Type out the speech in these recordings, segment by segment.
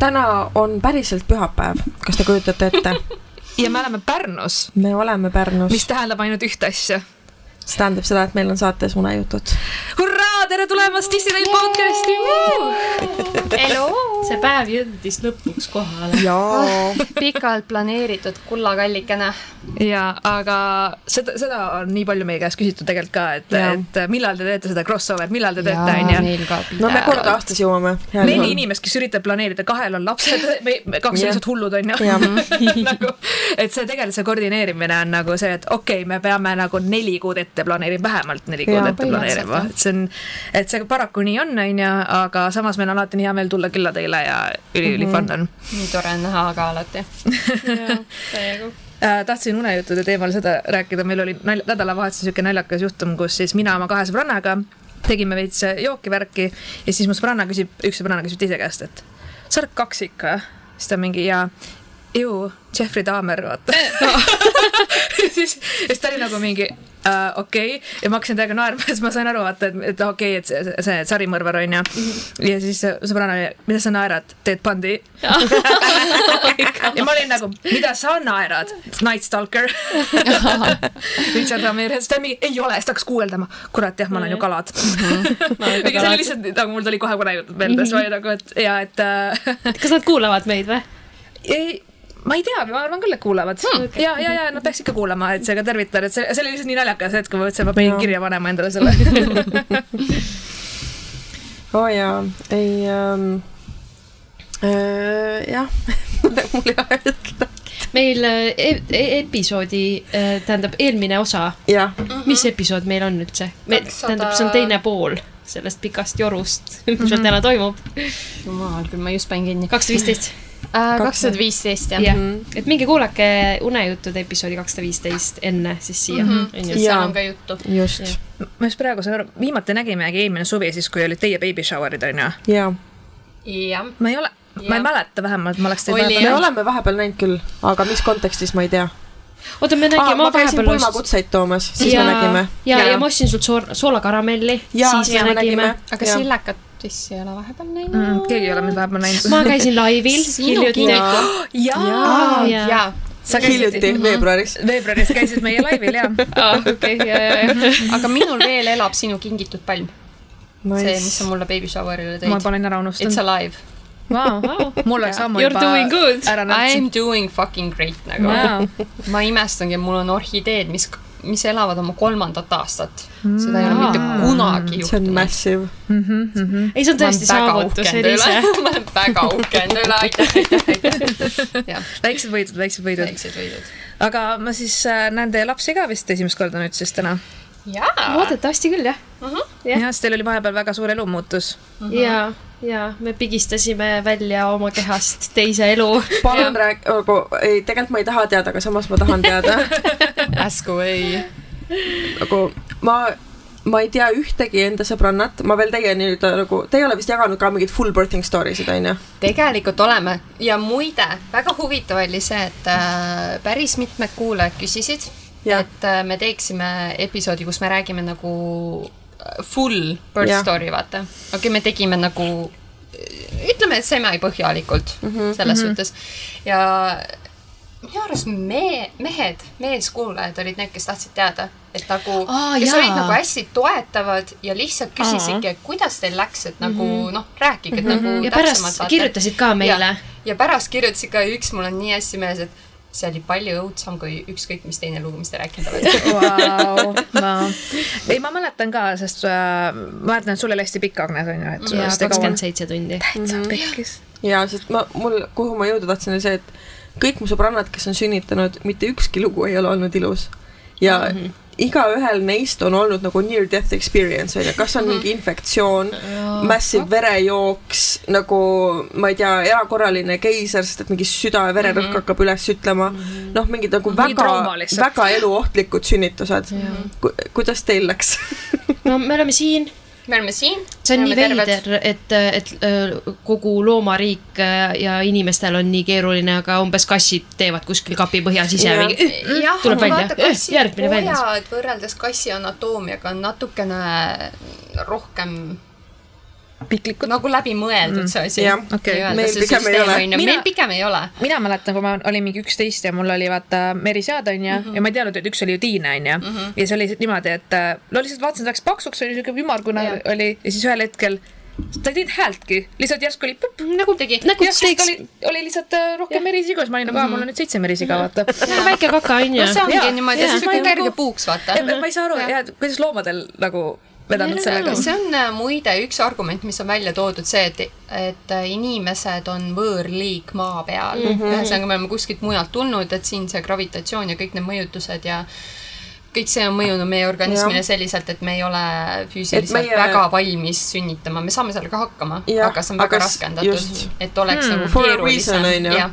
täna on päriselt pühapäev, kas te kujutate ette? ja me oleme Pärnus, me oleme Pärnus, mis tähendab ainult ühte asja. see tähendab seda, et meil on saates unejutud. hurraa, tere tulemast Disneyland podcasti. elu, see päev jõudis lõpuks kohale. jaa, pikalt planeeritud kullakallikene. ja aga seda, seda on nii palju meie käest küsitud tegelikult ka, et, Jaa. et millal te teete seda crossover'it, millal te teete, onju. no me kord aastas jõuame. neli inimest, kes üritab planeerida, kahel on lapsed, me kaks on lihtsalt hullud, onju. Nagu, et see tegelikult see koordineerimine on nagu see, et okei okay,, me peame nagu neli kuud ette planeerima, vähemalt neli kuud Jaa, ette planeerima, et see on, et see paraku nii on, onju, aga samas meil on alati nii hea meel tulla külla teile ja üli-üli Mhm. fun on. nii tore on näha ka alati. täiega. Äh, tahtsin unejuttude teemal seda rääkida, meil oli nalja, nädalavahetusel siuke naljakas juhtum, kus siis mina oma kahe sõbrannaga tegime veits jooki värki ja siis mu sõbranna küsib, üks sõbranna küsib teise käest, et sa oled kaksik või? siis ta mingi ja, ju, Jeffrey Dahmer, vaata. ja siis, siis ta oli nagu mingi äh, okei okay. ja ma hakkasin täiega naerma, siis ma sain aru, vaata, et, et okei okay,, et see, see sarimõrvar on ju. ja siis sõbranna oli, mida sa naerad, Ted Bundy. ja ma olin nagu, mida sa naerad, Night Stalker. Richard Ramirez, ta mingi ei ole, siis ta hakkas guugeldama, kurat jah, ma olen ju kalad. aga see oli lihtsalt nagu mul tuli kohe konejutud meelde, siis ma olin nagu, et ja et äh, kas nad kuulavad meid või? ei, ma ei tea, ma arvan küll, et kuulavad hmm.. ja, ja, ja nad peaks ikka kuulama, et seega tervitan, et see, see oli lihtsalt nii naljakas hetk, kui ma mõtlesin, et ma pidin Jaa. kirja panema endale selle. oo jaa, ei ähm,. Äh, jah, mul ei ole öelda. meil äh, e e episoodi, tähendab eelmine osa, jah, mis episood meil on üldse? tähendab, see on teine pool sellest pikast jorust, mis meil täna toimub. jumal küll, ma just panin kinni. kakssada viisteist. Kakssada viisteist jah jah, et minge kuulake unejuttude episoodi kakssada viisteist enne siis siia Mhm. onju. seal on ka juttu. just, ma just praegu saan aru, viimati nägimegi eelmine suvi, siis kui olid teie baby shower'id onju. jah. ma ei ole, ma ei mäleta vähemalt, ma oleks teid Oli, vahepeal me jah. oleme vahepeal näinud küll, aga mis kontekstis, ma ei tea. oota, me nägime, ma käisin pulmakutseid toomas, siis ja me nägime., ja, Jaa. ja ma ostsin sult soor-, soolakaramelli, Jaa, siis me nägime. aga. Sillakat vist ei ole vahepeal näinud mm,. keegi ei ole mind vahepeal näinud. ma käisin laivil hiljuti. jaa, jaa. sa käisid hiljuti, veebruaris. veebruaris käisid meie laivil ja. okei, ja, ja, ja. aga minul veel elab sinu kingitud palm. see, mis sa Nice. mulle baby shower'ile ma tõid. panin ära It's unustanud. alive. Wow. mul oleks ammu good. ära I nähtud. am doing fucking great nagu Wow. ma imestangi, mul on orhideed, mis, mis elavad oma kolmandat aastat. seda ei ole mitte kunagi see on juhtunud. massive. ei, see on tõesti saavutus, Eliise. ma olen väga uhke enda üle, aitäh, aitäh, aitäh. väiksed võidud, väiksed võidud. väiksed võidud. aga ma siis äh, näen teie lapsi ka vist esimest korda nüüd siis täna. jaa. loodetavasti küll, jah. Jah. jah, sest teil oli vahepeal väga suur elumuutus. ja, ja me pigistasime välja oma kehast teise elu. palun räägi, nagu ei, tegelikult ma ei taha teada, aga samas ma tahan teada. Ask away. nagu ma, ma ei tea ühtegi enda sõbrannat, ma veel teie nii-öelda nagu, te ei ole vist jaganud ka mingeid full birthing story sid, onju? tegelikult oleme ja muide, väga huvitav oli see, et äh, päris mitmed kuulajad küsisid, et äh, me teeksime episoodi, kus me räägime nagu äh, full birth Jah. story, vaata. okei okay,, me tegime nagu ütleme, et semipõhjalikult mm -hmm, selles mm -hmm. suhtes ja minu arust me, mehed, meeskuulajad olid need, kes tahtsid teada, et nagu Aa, kes jaa. olid nagu hästi toetavad ja lihtsalt küsisidki, et kuidas teil läks, et nagu mm -hmm. noh, rääkige mm -hmm. nagu ja pärast kirjutasid ka meile ja,. pärast kirjutasid ka üks, mul on nii hästi meeles, et see oli palju õudsam kui ükskõik mis teine lugu, mis te rääkinud olete. Vau, vau. ei, ma mäletan ka, sest äh, ma mäletan, et sul oli hästi pikk Agnes et oli hästi kaua kakskümmend. seitse tundi. täitsa pekkis. ja sest ma, mul, kuhu ma jõuda tahtsin, oli see, et kõik mu sõbrannad, kes on sünnitanud, mitte ükski lugu ei ole olnud ilus. ja mm -hmm. igaühel neist on olnud nagu near death experience onju, kas on mingi infektsioon, massive verejooks, nagu ma ei tea, erakorraline keiser, sest et mingi süda ja vererõhk mm -hmm. hakkab üles ütlema. noh, mingid nagu Mingi väga väga eluohtlikud sünnitused. Ku, kuidas teil läks? no me oleme siin, me oleme siin. see on nii veider, et, et äh, kogu loomariik äh, ja inimestel on nii keeruline, aga umbes kassid teevad kuskil kapi põhjas ise Jah. mingi. jah, Tuleb aga välja. vaata, Eh, kassi väljas. pojad võrreldes kassi anatoomiaga on natukene rohkem piklikud. nagu läbimõeldud see asi. jah. Okei. Meil pigem ei ole. Mina- meil pigem ei ole. mina mäletan, kui ma olin mingi üksteist ja mul oli vaata merisead onju mm -hmm. ja ma ei teadnud, et üks oli ju tiine onju mm. -hmm. ja see oli niimoodi, et äh, no lihtsalt vaatasin, ta läks paksuks, oli siuke ümmargune Jah. oli ja siis ühel hetkel ta ei teinud häältki, lihtsalt järsku oli pup, nagu tegi. nagu ja siis teeks oli, oli lihtsalt äh, rohkem merisiga, siis ma olin nagu, aa mul on nüüd seitse merisiga vaata. väike kaka onju no see ongi niimoodi, siis nagu- kerge puuks, vaata. ma ei saa aru, kuidas loomadel nagu vedanud sellega. see on äh, muide üks argument, mis on välja toodud, see, et, et äh, inimesed on võõrliik maa peal mm. -hmm. ühesõnaga, me oleme kuskilt mujalt tulnud, et siin see gravitatsioon ja kõik need mõjutused ja kõik see on mõjunud meie organismile Jah. selliselt, et me ei ole füüsiliselt meie- väga valmis sünnitama, me saame sellega hakkama, aga see on väga raskendatud just., et oleks hmm. nagu keerulisem.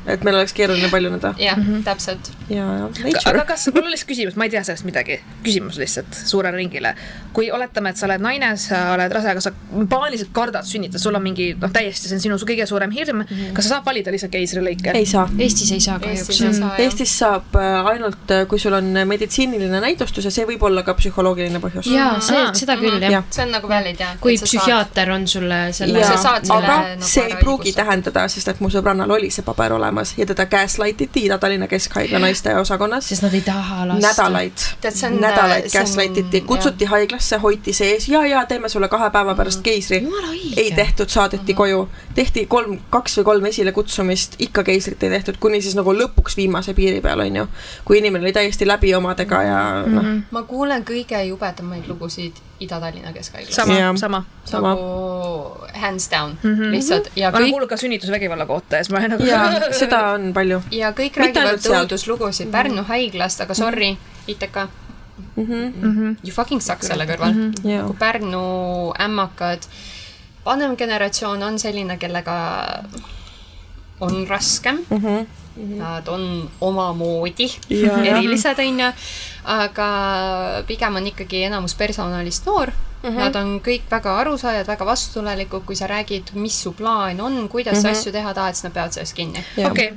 et meil oleks keeruline paljuneda. jah, täpselt. ja, ja aga kas, mul on lihtsalt küsimus, ma ei tea sellest midagi, küsimus lihtsalt suurele ringile. kui oletame, et sa oled naine, sa oled rase, aga sa paaniliselt kardad sünnitada, sul on mingi noh, täiesti see on sinu kõige suurem hirm mm, -hmm. kas sa saad valida lihtsalt keisrilõike? ei saa. Eestis ei saa kahjuks Eestis ei saa jah. Eestis saab äh, ainult, kui sul on meditsiiniline näidustus ja see võib olla ka psühholoogiline põhjus. jaa, see seda küll jah. Jah. see on nagu valid jah. kui psühhiaater on sulle selle selle aga nagu see ei pruugi tähendada, sest et mu sõbrannal oli see paber olemas ja teda gaslight iti Ida-Tallinna Keskhaigla naiste osakonnas. sest nad ei taha lasta. nädalaid. On- nädalaid on- gaslight iti, kutsuti haiglasse, hoiti sees. Ja, ja teeme sulle kahe päeva pärast keisri. Ei tehtud, saadeti koju, tehti kolm, kaks või kolm esilekutsumist, ikka keisrit ei tehtud, kuni siis nagu lõpuks viimase piiri peal onju, kui inimene oli täiesti läbi omadega ja noh, ma kuulen kõige jubedamaid lugusid Ida-Tallinna Keskhaiglas. sama Jah., sama. sama. nagu hands down mm -hmm. lihtsalt ja ma olen kõik kuulnud ka sünnitusvägivalla kohta ja siis ma olen nagu. ja seda on palju. ja kõik Mitte räägivad õuduslugusid Pärnu haiglast, aga sorry, ITK, Mhm. you fucking suck selle kõrval. jaa. kui Pärnu ämmakad, vanem generatsioon on selline, kellega on raskem mm. -hmm. Nad on omamoodi Jaa. erilised, onju, aga pigem on ikkagi enamus personalist noor mm. -hmm. Nad on kõik väga arusaajad, väga vastutulelikud, kui sa räägid, mis su plaan on, kuidas mm -hmm. sa asju teha tahad, siis nad peavad sellest kinni. okei,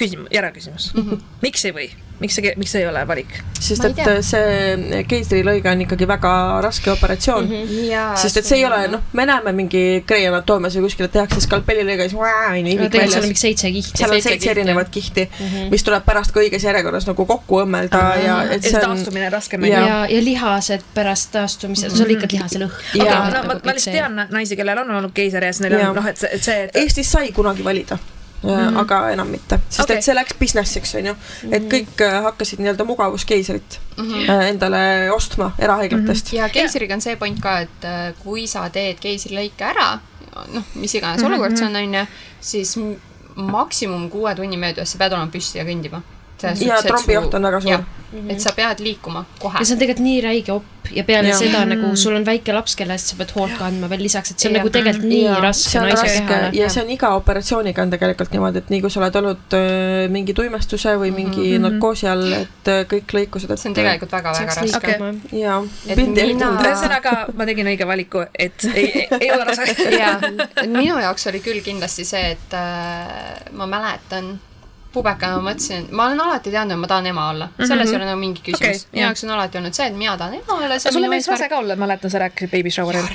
küsimus, järelküsimus mm. -hmm. miks ei või, miks see, miks see ei ole valik? sest et see keisrilõige on ikkagi väga raske operatsioon mm. -hmm. ja sest et see ei ole, noh, me näeme mingi Grey Anatoomias või kuskil, et tehakse skalpellilõige, siis onju imik tegelikult seal on väljas. mingi seitse kihti. seal on seitse erinevat kihti mm, -hmm. mis tuleb pärast ka õiges järjekorras nagu kokku õmmelda ja et ja see on taastumine on raskem. Jaa. ja, ja lihased pärast taastumist, sul on ikka lihase lõhn. Jaa. aga Jaa. no, ma, ma lihtsalt tean naisi, kellel on olnud keiser ja siis neil Jaa. on noh, et see, et see, et Eestis sai kunagi valida mm, -hmm. aga enam mitte, sest okay. et see läks business'iks onju, et kõik äh, hakkasid nii-öelda mugavuskeisrit mm -hmm. endale ostma erahaiglatest mm. ja keisriga on see point ka, et äh, kui sa teed keisrilõike ära, noh, mis iganes olukord see on, onju, siis m- maksimum kuue tunni möödudes sa pead olema püsti ja kõndima. Ja trombijoht on väga suur.. et sa pead liikuma kohe ja see on tegelikult nii räige opp ja peale Jaa. ja. seda nagu sul on väike laps, kelle eest sa pead hoolt kandma veel lisaks, et see on Jah. nagu tegelikult nii Jaa, raske see on naise raske kehale. ja see on iga operatsiooniga on tegelikult niimoodi, et nii kui sa oled olnud öö, mingi tuimestuse või mingi mm -hmm. narkoosi all, et öö, kõik lõikused, et see on tegelikult väga-väga raske okay.. jaa, Et ühesõnaga ma tegin õige valiku, et ei, ei, ole rase. ja minu jaoks oli küll kindlasti see, et äh, ma mäletan pubekana ma mõtlesin, ma olen alati teadnud, et ma tahan ema olla, selles ei ole nagu mingi küsimus okay,. minu jaoks on alati olnud see, et mina tahan ema olla. sulle meeldis rase ka olla, mäletan, sa rääkisid baby shower'il.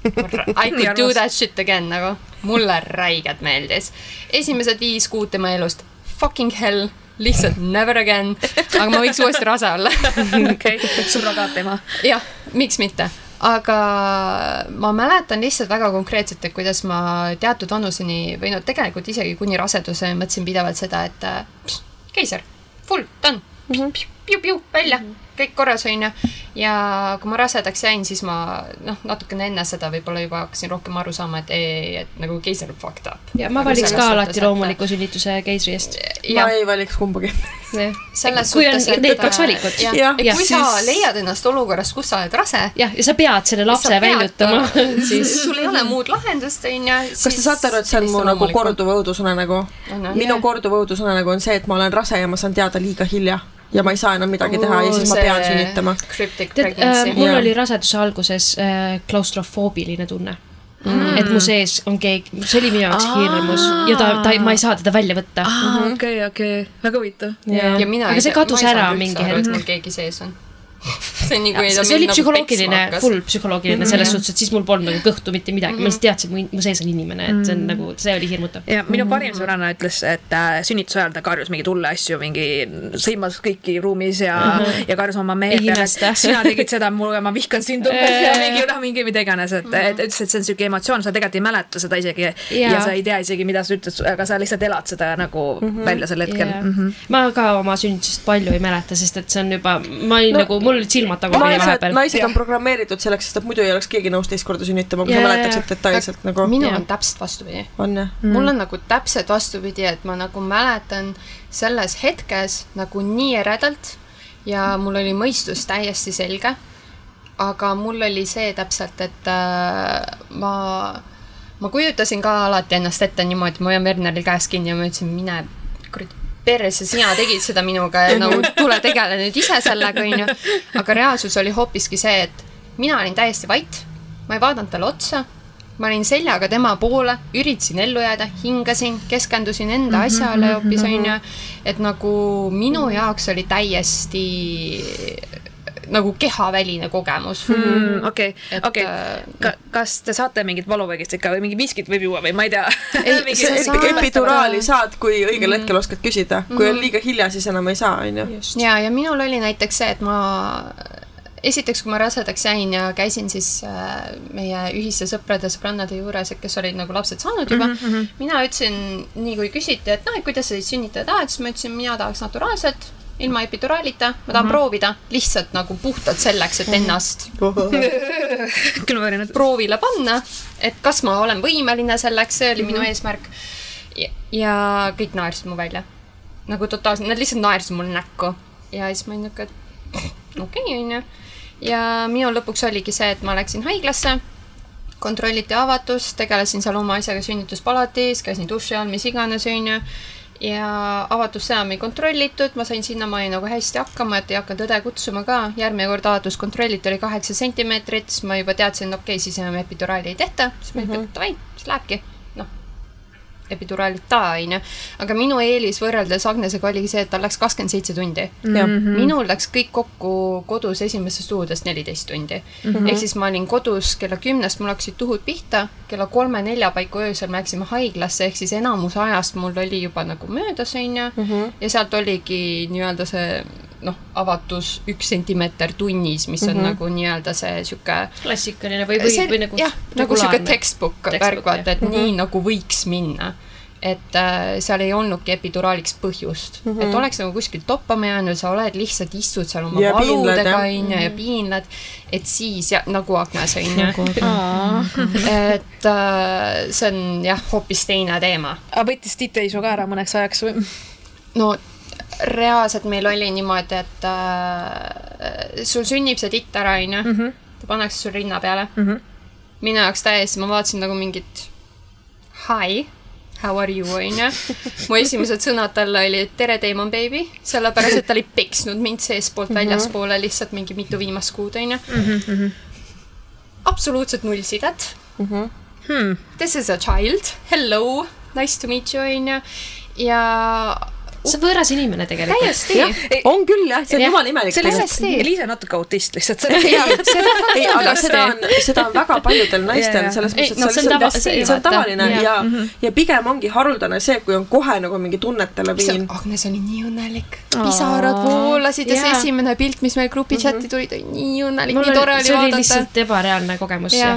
I could do that shit again nagu, mulle räigelt meeldis. esimesed viis kuud tema elust, fucking hell, lihtsalt never again, aga ma võiks uuesti rase olla. okei, surrogaatema. jah, miks mitte, aga ma mäletan lihtsalt väga konkreetselt, et kuidas ma teatud vanuseni või no tegelikult isegi kuni raseduseni mõtlesin pidevalt seda, et äh, pss, keiser, full, done, piu-piu, välja, kõik korras, onju. ja kui ma rasedaks jäin, siis ma noh, natukene enne seda võib-olla juba hakkasin rohkem aru saama, et ei, et nagu keiser fucked up. ja ma valiks ka alati loomuliku sünnituse keisri eest. ma ei valiks kumbagi. selles kui on suhtes, et need kaks valikut. jah Jah, et kui siis- sa leiad ennast olukorrast, kus sa oled rase, jah, ja sa pead selle lapse väljutama, ta- siis sul ei ole muud lahendust, onju. kas te saate aru, et see on mu nagu korduv õudusunenägu minu korduv õudusunenägu on see, et ma olen rase ja ma saan teada liiga hilja ja ma ei saa enam midagi teha ja siis ma pean sünnitama. Tead, pregnancy. mul oli raseduse alguses äh, klaustrofoobiline tunne mm.. et mu sees on keegi, see oli minu jaoks hirmus ja ta, ta, ma ei saa teda välja võtta. okei, okei, väga huvitav. ja mina aga see kadus ära mingi hetk. keegi sees on. see on nagu see oli psühholoogiline, full psühholoogiline selles Mhm. suhtes, et siis mul polnud nagu kõhtu mitte midagi, ma lihtsalt teadsin, et mu, sees on inimene, et see on nagu, see oli hirmutav. ja minu parim sõbranna ütles, et äh, sünnituse ajal ta karjus mingeid hulle asju, mingi sõimas kõiki ruumis ja mm, -hmm. ja karjus oma mehe peale, et sina tegid seda mulle, ma vihkan sind umbes ja mingi noh, mingi mida iganes, et, et ütles, et see on siuke emotsioon, sa tegelikult ei mäleta seda isegi ja, ja sa ei tea isegi, mida sa ütled, aga sa lihtsalt elad seda nagu mm -hmm. välja sel hetkel Jaa. mm. -hmm. ma ka oma sünnitusest palju ei mäleta, sest et see on juba, ma olin no, nagu, mul olid silmad tagurpidi naised, vahepeal. naised on programmeeritud selleks, sest et muidu ei oleks keegi nõus teist korda sünnitama, kui sa Jaa, mäletaksid jaa. detailselt nagu. minul on täpselt vastupidi on jah? mm.. mul on nagu täpselt vastupidi, et ma nagu mäletan selles hetkes nagu nii eredalt ja mul oli mõistus täiesti selge. aga mul oli see täpselt, et äh, ma, ma kujutasin ka alati ennast ette niimoodi, ma hoian Werneril käest kinni ja ma ütlesin, mine kuradi perse, sina tegid seda minuga ja nagu tule tegele nüüd ise sellega, onju. aga reaalsus oli hoopiski see, et mina olin täiesti vait, ma ei vaadanud talle otsa ma olin seljaga tema poole, üritasin ellu jääda, hingasin, keskendusin enda mm -hmm, asjale hoopis onju. et nagu minu jaoks oli täiesti nagu kehaväline kogemus mm. Mm, okei, okei äh,, kas te saate mingit valuvägist ikka või mingi miskit võib juua või ma ei tea? Epiduraali saad, kui õigel hetkel oskad küsida, kui on liiga hilja, siis enam ei saa, onju. ja, ja minul oli näiteks see, et ma esiteks, kui ma rasedaks jäin ja käisin siis äh, meie ühiste sõprade, sõbrannade juures, kes olid nagu lapsed saanud juba mm, -hmm. mina ütlesin, nii kui küsiti, et noh, et kuidas sa siis sünnitada tahad, siis ma ütlesin, mina tahaks naturaalselt, ilma epiduraalita, ma tahan mm -hmm. proovida lihtsalt nagu puhtalt selleks, et ennast võin nüüd. proovile panna, et kas ma olen võimeline selleks, see oli mm -hmm. minu eesmärk. ja kõik naersid mu välja. nagu totaalselt, nad lihtsalt naersid mulle näkku ja siis ma olin niuke, et okei okay,, onju. ja minu lõpuks oligi see, et ma läksin haiglasse, kontrolliti avatust, tegelesin seal oma asjaga sünnituspalatis, käisin duši all, mis iganes, onju ja avatust enam ei kontrollitud, ma sain sinnamaani nagu hästi hakkama, et ei hakanud õde kutsuma ka. järgmine kord avatust kontrolliti, oli kaheksa sentimeetrit, siis ma juba teadsin, okei okay,, siis enam epiduraali ei tehta, siis ma ütlesin, et davai, siis lähebki. epiduraalita, onju. aga minu eelis võrreldes Agnesega oligi see, et tal läks kakskümmend seitse tundi. jah, minul läks kõik kokku kodus esimesest tuudest neliteist tundi mm. -hmm. ehk siis ma olin kodus kella kümnest, mul hakkasid tuhud pihta, kella kolme-nelja paiku öösel me läksime haiglasse, ehk siis enamus ajast mul oli juba nagu möödas, onju. ja sealt oligi nii-öelda see noh, avatus üks sentimeeter tunnis, mis on mm -hmm. nagu nii-öelda see sihuke klassikaline või, või, või nagu jah, nagu sihuke regulaarne. textbook värk, vaata, et jah. nii nagu võiks minna. et äh, seal ei olnudki epiduraaliks põhjust mm, -hmm. et oleks nagu kuskil toppama jäänud, sa oled lihtsalt istud seal oma Ja valudega jah. onju ja piinled, et siis ja nagu Agnes onju, et äh, see on jah, hoopis teine teema. aga võttis Tiit Eisu ka ära mõneks ajaks või? no reaalselt meil oli niimoodi, et äh, sul sünnib see titt ära onju, Mhm. ta pannakse sul rinna peale minu jaoks täiesti, ma vaatasin nagu mingit hi, how are you onju. mu esimesed sõnad talle olid tere, Damon baby, sellepärast et ta oli peksnud mind seestpoolt väljaspoole lihtsalt mingi mitu viimast kuud onju. absoluutselt null sidet. Hmm. This is a child, hello, nice to meet you onju. ja see on võõras inimene tegelikult. täiesti. on küll jah, see on jumala imelik. Liisa on natuke autist lihtsalt. ei, aga seda on, seda on väga paljudel naistel selles mõttes, et no see on on tava- see- on tavaline jaa. ja, ja pigem ongi haruldane see, kui on kohe nagu mingi tunnete laviin. Agnes oli nii õnnelik, pisarad voolasid ja see esimene pilt, mis meil grupi chati tuli, ta oli nii õnnelik, nii tore oli, oli see oli vaadata. lihtsalt ebareaalne kogemus. ja,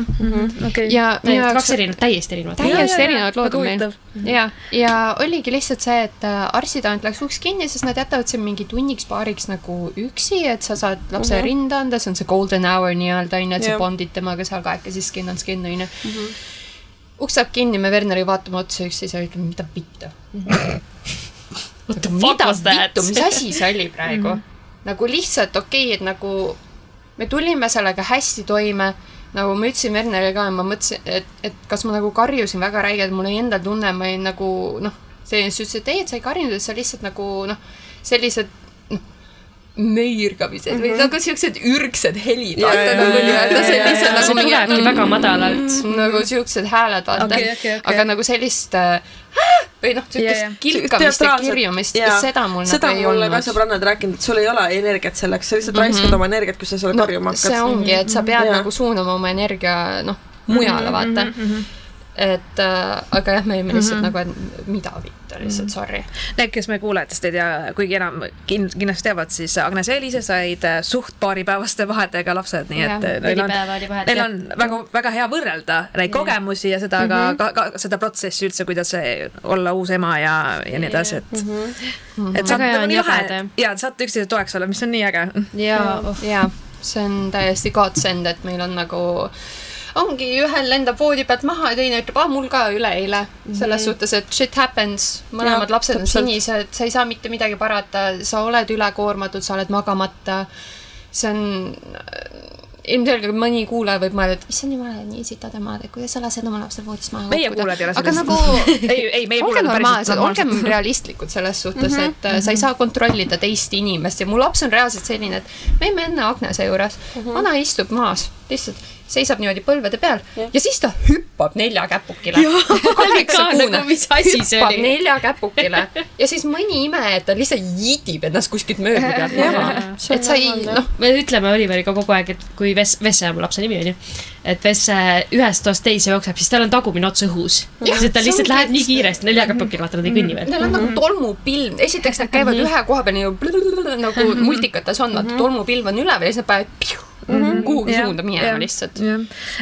okei. ja minu kaks jaoks erinevat, täiesti erinevat. täiesti erinevad lood on meil ja, ja oligi lihtsalt see, et äh, arstid ainult läks uks kinni, sest nad jätavad sind mingi tunniks-paariks nagu üksi, et sa saad lapse rinda anda, see on see golden hour nii-öelda onju, et sa Jah. bondid temaga seal kahekesi skin on skin onju. uks saab kinni, me Werneri vaatame otsa üksteise ja ütleme, mida vittu. The fuck mida vittu, mis asi see oli praegu? nagu lihtsalt okei okay,, et nagu me tulime sellega hästi toime, nagu ma ütlesin Wernerile ka ma mõtlesin, et, et kas ma nagu karjusin väga räigelt, mul oli endal tunne, ma olin nagu noh, selline, siis ütles, et ei, et sa ei karjunud, et sa lihtsalt nagu noh, sellised noh, möirgamised või nagu siuksed ürgsed helid, vaata nagu nii-öelda sellised nagu see tulebki väga madalalt. nagu siuksed hääled, vaata Okei, okei, okei. aga nagu sellist äh, või noh, siukest kilkamist ja kirjumist seda mul seda nagu ei mulle ka olnud. sõbrannad rääkinud, et sul ei ole energiat selleks, sa lihtsalt raiskad oma energiat, kui sa selle karjuma Mhm. see hakkad. ongi, et sa pead Jaa. nagu suunama oma energia noh, mujale vaata. Et äh, aga jah, me olime lihtsalt nagu, et mida vittu lihtsalt, sorry. Need, kes meie kuulajatest ei tea, kuigi enam kin-, kindlasti teavad, siis Agnes ja Eliise said äh, suht paaripäevaste vahedega lapsed, nii et äh, neil on neil on väga, väga hea võrrelda neid kogemusi ja seda ka, ka, ka seda protsessi üldse, kuidas see olla uus ema ja, ja nii edasi, et et saate Väga hea nagu nii lahe ja saate üksteise toeks olla, mis on nii äge. ja jaa, see on täiesti godsend, et meil on nagu ongi ühel lendab voodi pealt maha ja teine ütleb, aa mul ka üleeile. selles suhtes, et shit happens, mõlemad Jaa, lapsed on sinised, sa ei saa mitte midagi parata, sa oled ülekoormatud, sa oled magamata. see on, ilmselgelt mõni kuulaja võib mõelda, et issand jumal, nii sitad emad, et kuidas sa lased oma lapsel voodist maha meie kuulajad ei ole aga sellised. nagu ei, ei, meie kuulajad on päriselt normaalsed, olgem realistlikud selles suhtes, et äh, sa ei saa kontrollida teist inimest. Ja mu laps on reaalselt selline, et me jäime enne Agnese juures, vana istub maas, lihtsalt seisab niimoodi põlvede peal ja siis ta hüppab nelja käpukile. Nagu, mis asi see hüppab oli? nelja käpukile. Ja siis mõni ime, et ta lihtsalt jiidib ennast kuskilt mööbli pealt. Maha. et sa ei, noh, me ütleme Oliveriga kogu aeg, et kui Ves-, Vesse on mu lapse nimi onju, et Vesse ühest toast teise jookseb, siis tal on tagumine ots õhus. Sest ta lihtsalt läheb nii kiiresti, nelja käpukil, vaata nad ei kõnni veel. Neil on nagu tolmupilv, esiteks nad käivad ühe koha peal nagu, nagu multikates on, vaata tolmupilv on üleval ja siis nad panevad piu, kuhugi suunda minema lihtsalt.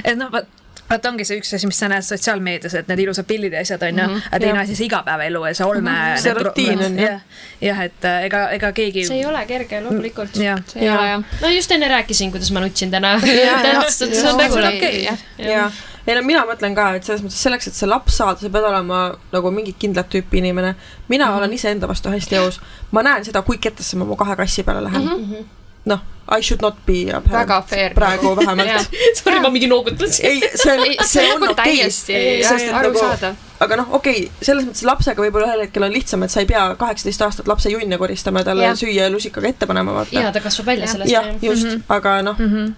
et noh, vaat vaat ongi see üks asi, mis sa näed sotsiaalmeedias, et need ilusad pildid ja asjad on ju, aga teine asi see igapäevaelu ja see olme. See rutiin on, jah. jah. et äh, ega, ega keegi. see ei ole kerge, loomulikult. see ei ole jah. no just enne rääkisin, kuidas ma nutsin täna. see on nagu okei. ja, ei no mina mõtlen ka, et selles mõttes selleks, et see laps saada, sa pead olema nagu mingit kindlat tüüpi inimene. mina mm -hmm. olen iseenda vastu hästi aus. ma näen seda, kui kettasse ma mu kahe kassi peale lähen mm -hmm.. noh, I should not be a parent praegu vähemalt. sorry, ma mingi noogutasin. ei, see on, see on okei täiesti sest et nagu arusaadav. aga noh, okei okay,, selles mõttes lapsega võib-olla ühel hetkel on lihtsam, et sa ei pea kaheksateist aastat lapse junne koristama ja talle süüa ja lusikaga ette panema, vaata ja. ta kasvab välja sellest. jah, just mm, -hmm. aga noh mm, -hmm.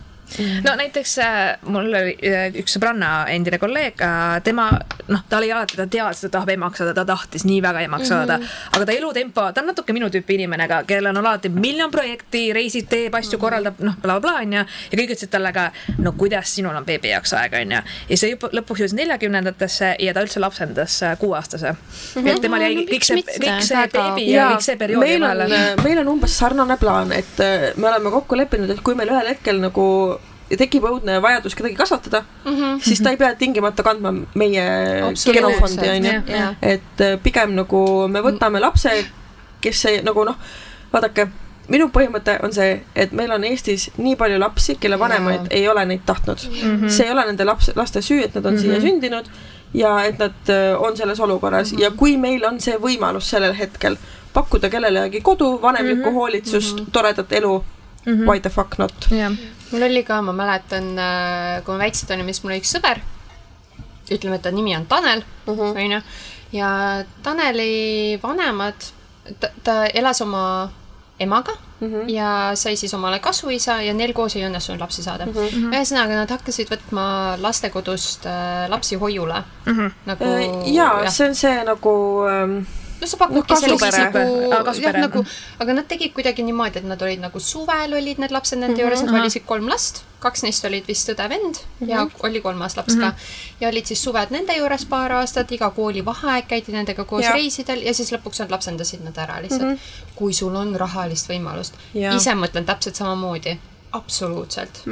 No näiteks äh, mul oli äh, üks sõbranna endine kolleeg äh,, tema noh, ta oli alati, ta teadis, et ta tahab emaks saada, ta tahtis nii väga emaks saada mm, -hmm. aga ta elutempo, ta on natuke minu tüüpi inimene ka, kellel on alati miljon projekti, reisib, teeb asju, korraldab noh, blablabla onju. ja kõik ütlesid talle ka, no kuidas sinul on beebi jaoks aega onju. ja see juba lõpuks jõudis neljakümnendatesse ja ta üldse lapsendas kuueaastase mm. -hmm. et temal jäi kõik see, kõik see beebi ja kõik see periood meil on meil on umbes sarnane plaan, et me oleme kokku leppinud, et kui meil ühel hetkel nagu tekib õudne vajadus kedagi kasvatada mm, -hmm. siis ta ei pea tingimata kandma meie genofondi, onju et äh, pigem nagu me võtame lapse, kes ei nagu noh, vaadake, minu põhimõte on see, et meil on Eestis nii palju lapsi, kelle vanemaid Jaa. ei ole neid tahtnud mm. -hmm. see ei ole nende laps, laste süü, et nad on mm -hmm. siia sündinud ja et nad äh, on selles olukorras mm -hmm. ja kui meil on see võimalus sellel hetkel pakkuda kellelegi kodu, vanemlikku mm -hmm. hoolitsust mm, -hmm. toredat elu mm, -hmm. why the fuck not. jah, mul oli ka, ma mäletan, kui me väiksed olime, siis mul oli üks sõber, ütleme, et ta nimi on Tanel, onju, ja Taneli vanemad, ta, ta elas oma emaga mm -hmm. ja sai siis omale kasuisa ja neil koos ei õnnestunud lapsi saada mm. -hmm. ühesõnaga, nad hakkasid võtma lastekodust äh, lapsi hoiule mm. -hmm. nagu Äh, jaa, see on see nagu ähm, no sa pakudki noh, sellist nagu jah, nagu mhm., aga nad tegid kuidagi niimoodi, et nad olid nagu suvel olid need lapsed nende Mhm. juures, nad valisid kolm last, kaks neist olid vist õde-vend ja oli kolmas laps ka. ja olid siis suved nende juures paar aastat, iga koolivaheaeg käidi nendega koos Jah. reisidel ja siis lõpuks nad lapsendasid nad ära lihtsalt. kui sul on rahalist võimalust. Ise mõtlen täpselt samamoodi, absoluutselt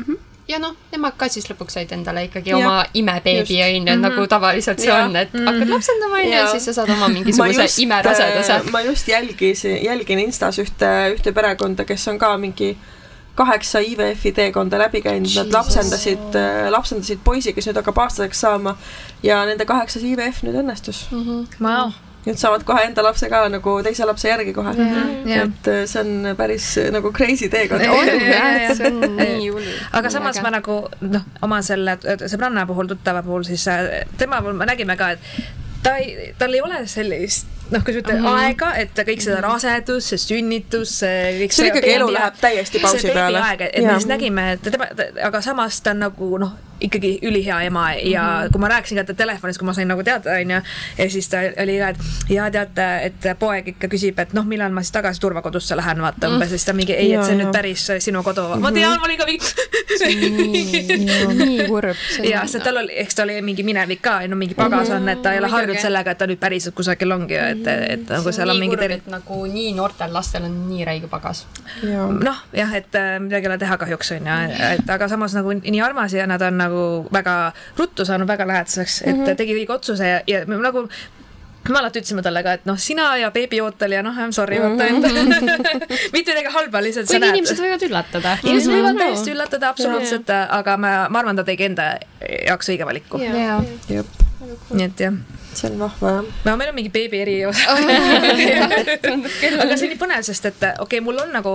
ja noh, nemad ka siis lõpuks said endale ikkagi Jah. oma imebeebi onju, nagu tavaliselt see Jah. on, et hakkad lapsendama onju ja Jaa. siis sa saad oma mingisuguse imeraseduse. äh, ma just jälgisin, jälgin Instas ühte, ühte perekonda, kes on ka mingi kaheksa IVF-i teekonda läbi käinud, nad lapsendasid, lapsendasid poisi, kes nüüd hakkab aastaseks saama ja nende kaheksas IVF nüüd õnnestus mm. Mhm. vau, nüüd saavad kohe enda lapse ka nagu teise lapse järgi kohe mm. -hmm. et äh, see on päris äh, nagu crazy teekond. See on nii hull. aga samas ma nagu noh, oma selle sõbranna puhul, tuttava puhul, siis äh, tema puhul me nägime ka, et ta ei, tal ei ole sellist noh, kui sa ütled aega, et kõik seda rasedus, see sünnitus, see kõik See ikkagi elu läheb täiesti pausi see peale. et me lihtsalt nägime, et tema, aga samas ta on nagu noh, ikkagi ülihea ema ja kui ma rääkisin ka ta telefonis, kui ma sain nagu teada, onju, ja siis ta oli ka, et ja teate, et poeg ikka küsib, et noh, millal ma siis tagasi turvakodusse lähen, vaata umbes, siis ta mingi ei, et see on nüüd päris sinu kodu. ma tean, ma olin ka mingi nii kurb. ja sest tal oli, eks ta oli mingi minevik ka, no mingi pagas on, et ta ei ole harjunud sellega, et ta nüüd päriselt kusagil ongi, et, et nagu seal on mingi kurb, et nagu nii noortel lastel on nii räige pagas. jaa. noh, jah, et äh, midagi ei ole teha kahjuks on ju, et aga samas nagu nii armas ja nad on nagu väga ruttu saanud väga lähedaseks, et mm -hmm. tegi õige otsuse ja, ja me nagu me alati ütlesime talle ka, et noh, sina ja beebiootel ja noh, I m sorry, vaata, et mitte midagi halba, lihtsalt sa kuigi näed. inimesed võivad üllatada. inimesed võivad täiesti üllatada absoluutselt, aga ma, ma arvan, ta tegi enda jaoks õige valiku. jaa. jep, nii et jah, see on vahva jah. no meil on mingi beebi eriosa. aga see oli põnev, sest et okei okay,, mul on nagu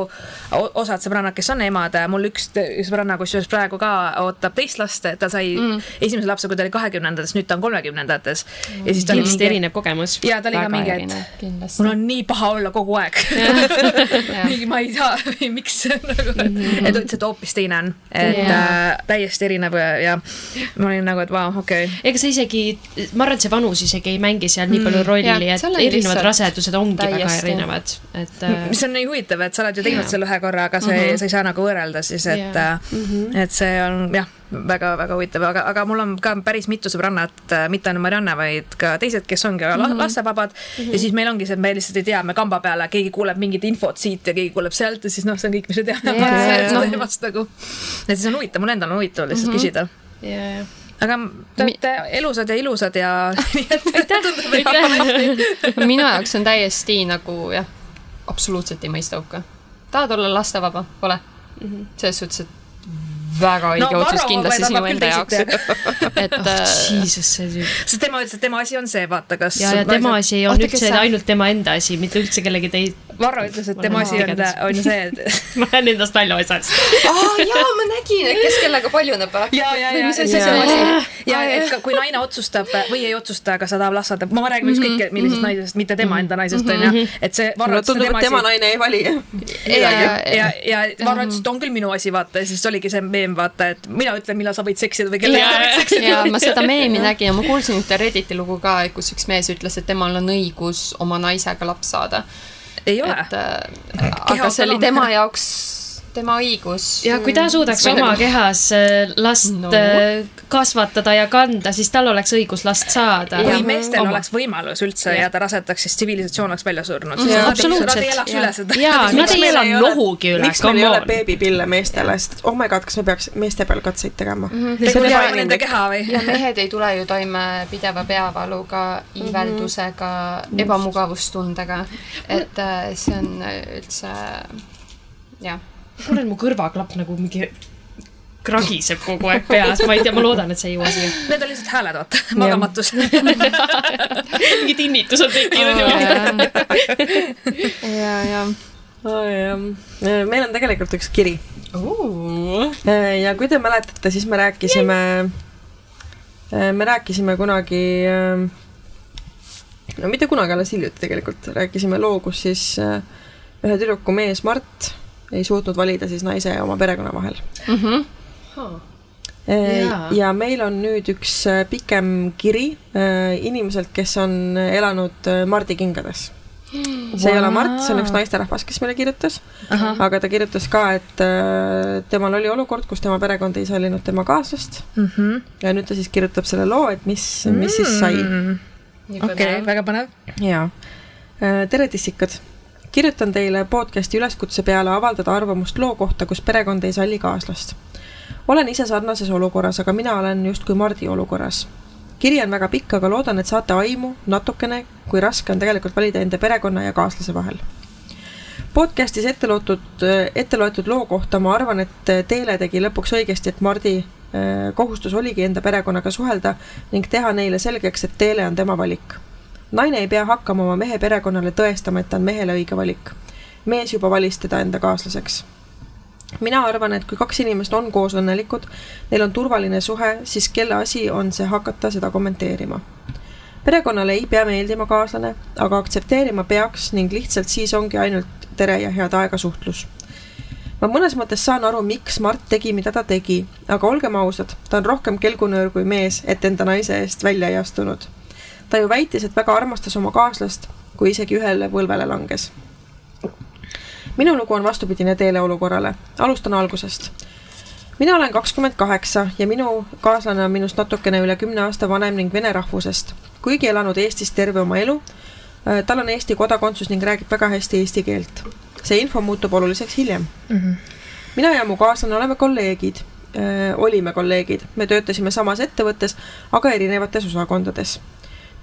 osad sõbrannad, kes on emad, mul üks sõbranna, kusjuures praegu ka ootab teist last, ta sai mm. esimese lapse, kui ta oli kahekümnendates, nüüd ta on kolmekümnendates ja siis ta oli kindlasti mingi, erinev kogemus. ja ta oli ka mingi, et kindlasti mul. on nii paha olla kogu aeg. mingi ma ei saa, miks nagu, et ta ütles, et hoopis teine on, et Jaa. äh, täiesti erinev ja, ja ma olin nagu, et vau, okei okay.. ega see isegi, ma arvan, et see vanus isegi ei mängi seal nii palju rolli, jah, et erinevad lihtsalt rasedused ongi väga täiesti- erinevad, et äh, mis on nii huvitav, et sa oled ju teinud Jaa. selle ühe korra, aga see mm, -hmm. sa ei saa nagu võrrelda siis, et Jaa. mm, -hmm. et see on jah, väga-väga huvitav, aga, aga mul on ka päris mitu sõbrannat, mitte ainult Marianne, vaid ka teised, kes ongi mm -hmm. lastevabad mm. -hmm. ja siis meil ongi see, et me lihtsalt ei tea, me kamba peale, keegi kuuleb mingit infot siit ja keegi kuuleb sealt ja siis noh, see on kõik, mis me teame yeah, sellest teemast nagu. et siis on huvitav, mul endal on huvitav lihtsalt mm -hmm. küsida. ja, ja. Aga te olete elusad ja ilusad ja. minu jaoks on täiesti nagu jah, absoluutselt ei mõista hukka. tahad olla lastevaba, ole. selles suhtes, et väga õige No otsus kindlasti sinu enda jaoks et äh, Jesus, see tüüp. sest tema ütles, et tema asi on see, vaata, kas. ja, ja tema asi on Oota, üldse sa- ainult tema enda asi, mitte üldse kellegi tei-. Varro ütles, et tema Ma asi on olen, on see, et ma lähen endast välja otsast. aa jaa, ma nägin, et kes kellega paljuneb. ja, ja, ja, mis ja, asi see ja, oli? ja et ka, kui naine otsustab või ei otsusta, aga sa tahab last saada, ma räägin ükskõik millisest naisest, mitte tema enda naisest onju, et see Varro ütles, et tema et tema asi. naine ei vali ja, ja, ja Varro ütles, et on küll minu asi, vaata ja siis oligi see meem, vaata, et mina ütlen, millal sa võid seksida või kellega sa võid seksida. ja ma seda meemi nägin ja ma kuulsin ühte Redditi lugu ka, kus üks mees ütles, et temal on õigus oma naisega laps saada. Ei ole. Äh, aga see oli tema jaoks tema õigus. ja kui ta suudaks oma kehas äh, last No. no. kasvatada ja kanda, siis tal oleks õigus last saada. kui meestel Oma. oleks võimalus üldse Jah. jääda rasedaks, siis tsivilisatsioon oleks välja surnud. Jaa, Nad absoluutselt. ei elaks üle seda. jaa, nad ei meil ela nohugi üle, miks meil ei ole on. beebipille meestele, sest oh my god, kas me peaks meeste peal katseid tegema mm? -hmm. Ja- nende keha või? ja mehed ei tule ju toime pideva peavaluga, iiveldusega, ebamugavustundega. et äh, see on üldse, jah. tunnen, mu kõrvaklapp nagu mingi kragiseb kogu aeg peas, ma ei tea, ma loodan, et see ei jõua siia. Need on lihtsalt hääled, vaata, magamatus. mingi tinnitus on tekkinud juba. ja, ja. meil on tegelikult üks kiri ja kui te mäletate, siis me rääkisime, me rääkisime kunagi, no mitte kunagi, alles hiljuti tegelikult, rääkisime loo, kus siis äh, ühe tüdruku mees Mart ei suutnud valida siis naise ja oma perekonna vahel. Jaa. ja meil on nüüd üks äh, pikem kiri äh, inimeselt, kes on elanud äh, Mardi kingades. see ei ole Mart, see on üks naisterahvas, kes meile kirjutas, aga ta kirjutas ka, et äh, temal oli olukord, kus tema perekond ei sallinud tema kaaslast Mhm. ja nüüd ta siis kirjutab selle loo, et mis, mis siis sai. okei, väga põnev. jaa. tere, tissikad. Kirjutan teile podcasti üleskutse peale avaldada arvamust loo kohta, kus perekond ei salli kaaslast. olen ise sarnases olukorras, aga mina olen justkui Mardi olukorras. kiri on väga pikk, aga loodan, et saate aimu natukene, kui raske on tegelikult valida enda perekonna ja kaaslase vahel. podcastis ette loetud, ette loetud loo kohta ma arvan, et Teele tegi lõpuks õigesti, et Mardi äh, kohustus oligi enda perekonnaga suhelda ning teha neile selgeks, et Teele on tema valik naine ei pea hakkama oma mehe perekonnale tõestama, et ta on mehele õige valik. mees juba valis teda enda kaaslaseks. mina arvan, et kui kaks inimest on koos õnnelikud, neil on turvaline suhe, siis kelle asi on see hakata seda kommenteerima. perekonnale ei pea meeldima kaaslane, aga aktsepteerima peaks ning lihtsalt siis ongi ainult tere ja head aega suhtlus. ma mõnes mõttes saan aru, miks Mart tegi, mida ta tegi, aga olgem ausad, ta on rohkem kelgunöör kui mees, et enda naise eest välja ei astunud. Ta ju väitis, et väga armastas oma kaaslast, kui isegi ühele põlvele langes. minu lugu on vastupidine teele olukorrale, alustan algusest mina olen kakskümmend kaheksa ja minu kaaslane on minust natukene üle kümne aasta vanem ning vene rahvusest. kuigi elanud Eestis terve oma elu, äh, tal on Eesti kodakondsus ning räägib väga hästi eesti keelt. see info muutub oluliseks hiljem mm. -hmm. mina ja mu kaaslane oleme kolleegid äh,, olime kolleegid, me töötasime samas ettevõttes, aga erinevates osakondades.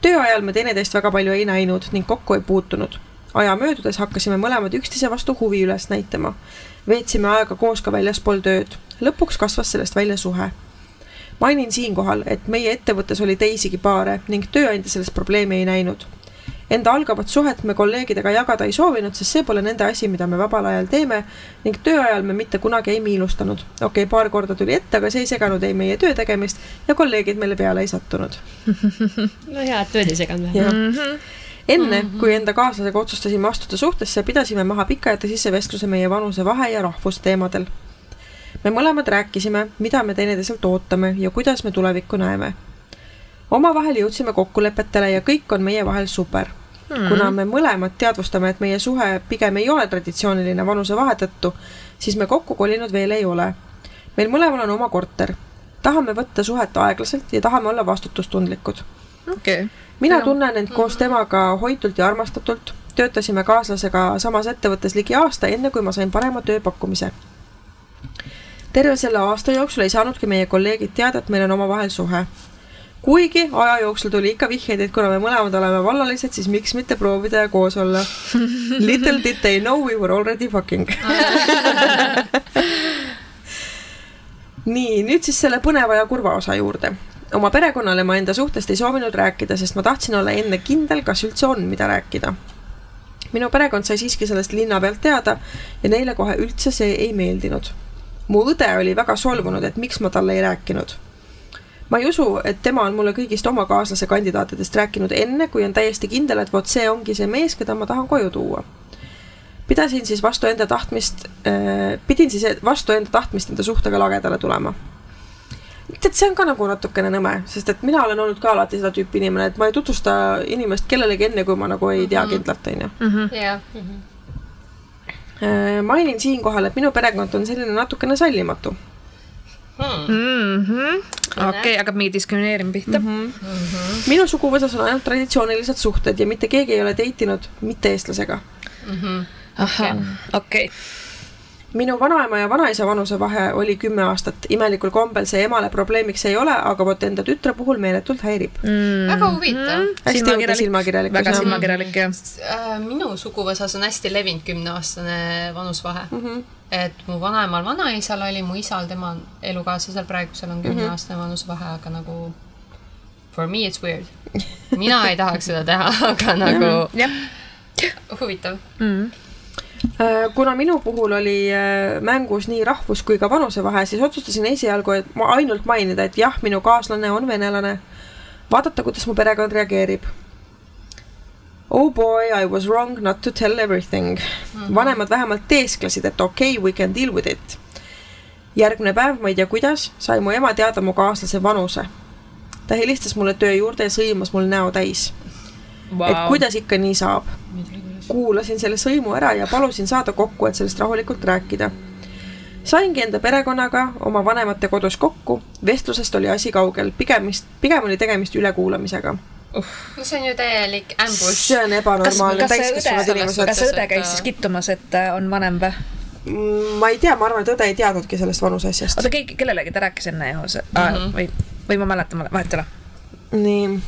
Töö ajal me teineteist väga palju ei näinud ning kokku ei puutunud. aja möödudes hakkasime mõlemad üksteise vastu huvi üles näitama. veetsime aega koos ka väljaspool tööd lõpuks kasvas sellest välja suhe. mainin siinkohal, et meie ettevõttes oli teisigi paare ning tööandja selles probleemi ei näinud. Enda algavat suhet me kolleegidega jagada ei soovinud, sest see pole nende asi, mida me vabal ajal teeme ning tööajal me mitte kunagi ei miinustanud. okei okay,, paar korda tuli ette, aga see ei seganud ei meie töö tegemist ja kolleegid meile peale ei sattunud. no hea, et tööd ei seganud vähemalt enne mm, -hmm. kui enda kaaslasega otsustasime astuda suhtesse, pidasime maha pika ja tõsise vestluse meie vanusevahe ja rahvusteemadel me mõlemad rääkisime, mida me teineteiselt ootame ja kuidas me tulevikku näeme. Omavahel jõudsime kokkulepetele ja kõik on meie vahel super mm. -hmm. kuna me mõlemad teadvustame, et meie suhe pigem ei ole traditsiooniline vanusevahe tõttu, siis me kokku kolinud veel ei ole. meil mõlemal on oma korter. tahame võtta suhet aeglaselt ja tahame olla vastutustundlikud okay.. mina ja. tunnen end koos temaga hoitult ja armastatult töötasime kaaslasega samas ettevõttes ligi aasta, enne kui ma sain parema tööpakkumise terve selle aasta jooksul ei saanudki meie kolleegid teada, et meil on omavahel suhe. Kuigi aja jooksul tuli ikka vihjeid, et kuna me mõlemad oleme vallalised, siis miks mitte proovida ja koos olla. Little did they know we were already fucking nii, nüüd siis selle põneva ja kurva osa juurde. oma perekonnale ma enda suhtest ei soovinud rääkida, sest ma tahtsin olla enne kindel, kas üldse on, mida rääkida minu perekond sai siiski sellest linna pealt teada ja neile kohe üldse see ei meeldinud mu õde oli väga solvunud, et miks ma talle ei rääkinud. Ma ei usu, et tema on mulle kõigist oma kaaslase kandidaatidest rääkinud enne, kui on täiesti kindel, et vot see ongi see mees, keda ma tahan koju tuua. pidasin siis vastu enda tahtmist äh,, pidin siis vastu enda tahtmist enda suhtega lagedale tulema tead, see on ka nagu natukene nõme, sest et mina olen olnud ka alati seda tüüpi inimene, et ma ei tutvusta inimest kellelegi enne, kui ma nagu ei tea mhm. kindlalt, onju. Mhm. Mhm. Äh, mainin siinkohal, et minu perekond on selline natukene sallimatu. Mm -hmm. okei okay,, hakkab mingi diskrimineerimine pihta mm. -hmm. Mm -hmm. minu suguvõsas on ainult traditsioonilised suhted ja mitte keegi ei ole date inud mitte-eestlasega mm. -hmm. ahah, okei okay minu vanaema ja vanaisa vanusevahe oli kümme aastat. imelikul kombel see emale probleemiks ei ole, aga vot enda tütre puhul meeletult häirib mm.. väga huvitav mm.. hästi õudne silmakirjalikkus. väga silmakirjalik jah. Äh, minu suguvõsas on hästi levinud kümneaastane vanusvahe mm. -hmm. et mu vanaemal, vanaisal oli, mu isal, tema elukaaslasel praegusel on kümneaastane mm -hmm. vanusvahe, aga nagu for me it's weird. mina ei tahaks seda teha, aga nagu huvitav mm. -hmm kuna minu puhul oli äh, mängus nii rahvus kui ka vanusevahe, siis otsustasin esialgu, et ma ainult mainida, et jah, minu kaaslane on venelane. vaadata, kuidas mu perekond reageerib. Oh boy, I was wrong not to tell everything mm. -hmm. vanemad vähemalt teesklesid, et okei okay,, we can deal with it. järgmine päev, ma ei tea kuidas, sai mu ema teada mu kaaslase vanuse. ta helistas mulle töö juurde ja sõimas mul näo täis wow.. et kuidas ikka nii saab kuulasin selle sõimu ära ja palusin saada kokku, et sellest rahulikult rääkida. saingi enda perekonnaga oma vanemate kodus kokku, vestlusest oli asi kaugel, pigemist, pigem oli tegemist ülekuulamisega uh.. no see on ju täielik ambush. see on ebanormaalne, täiskasvanud inimesed. kas õde käis siis kittumas, et äh, on vanem või? Mm, ma ei tea, ma arvan, et õde ei teadnudki sellest vanuse asjast. oota, keegi, kellelegi ta rääkis enne ju mm -hmm. või, või ma mäletan, vahet ei ole. nii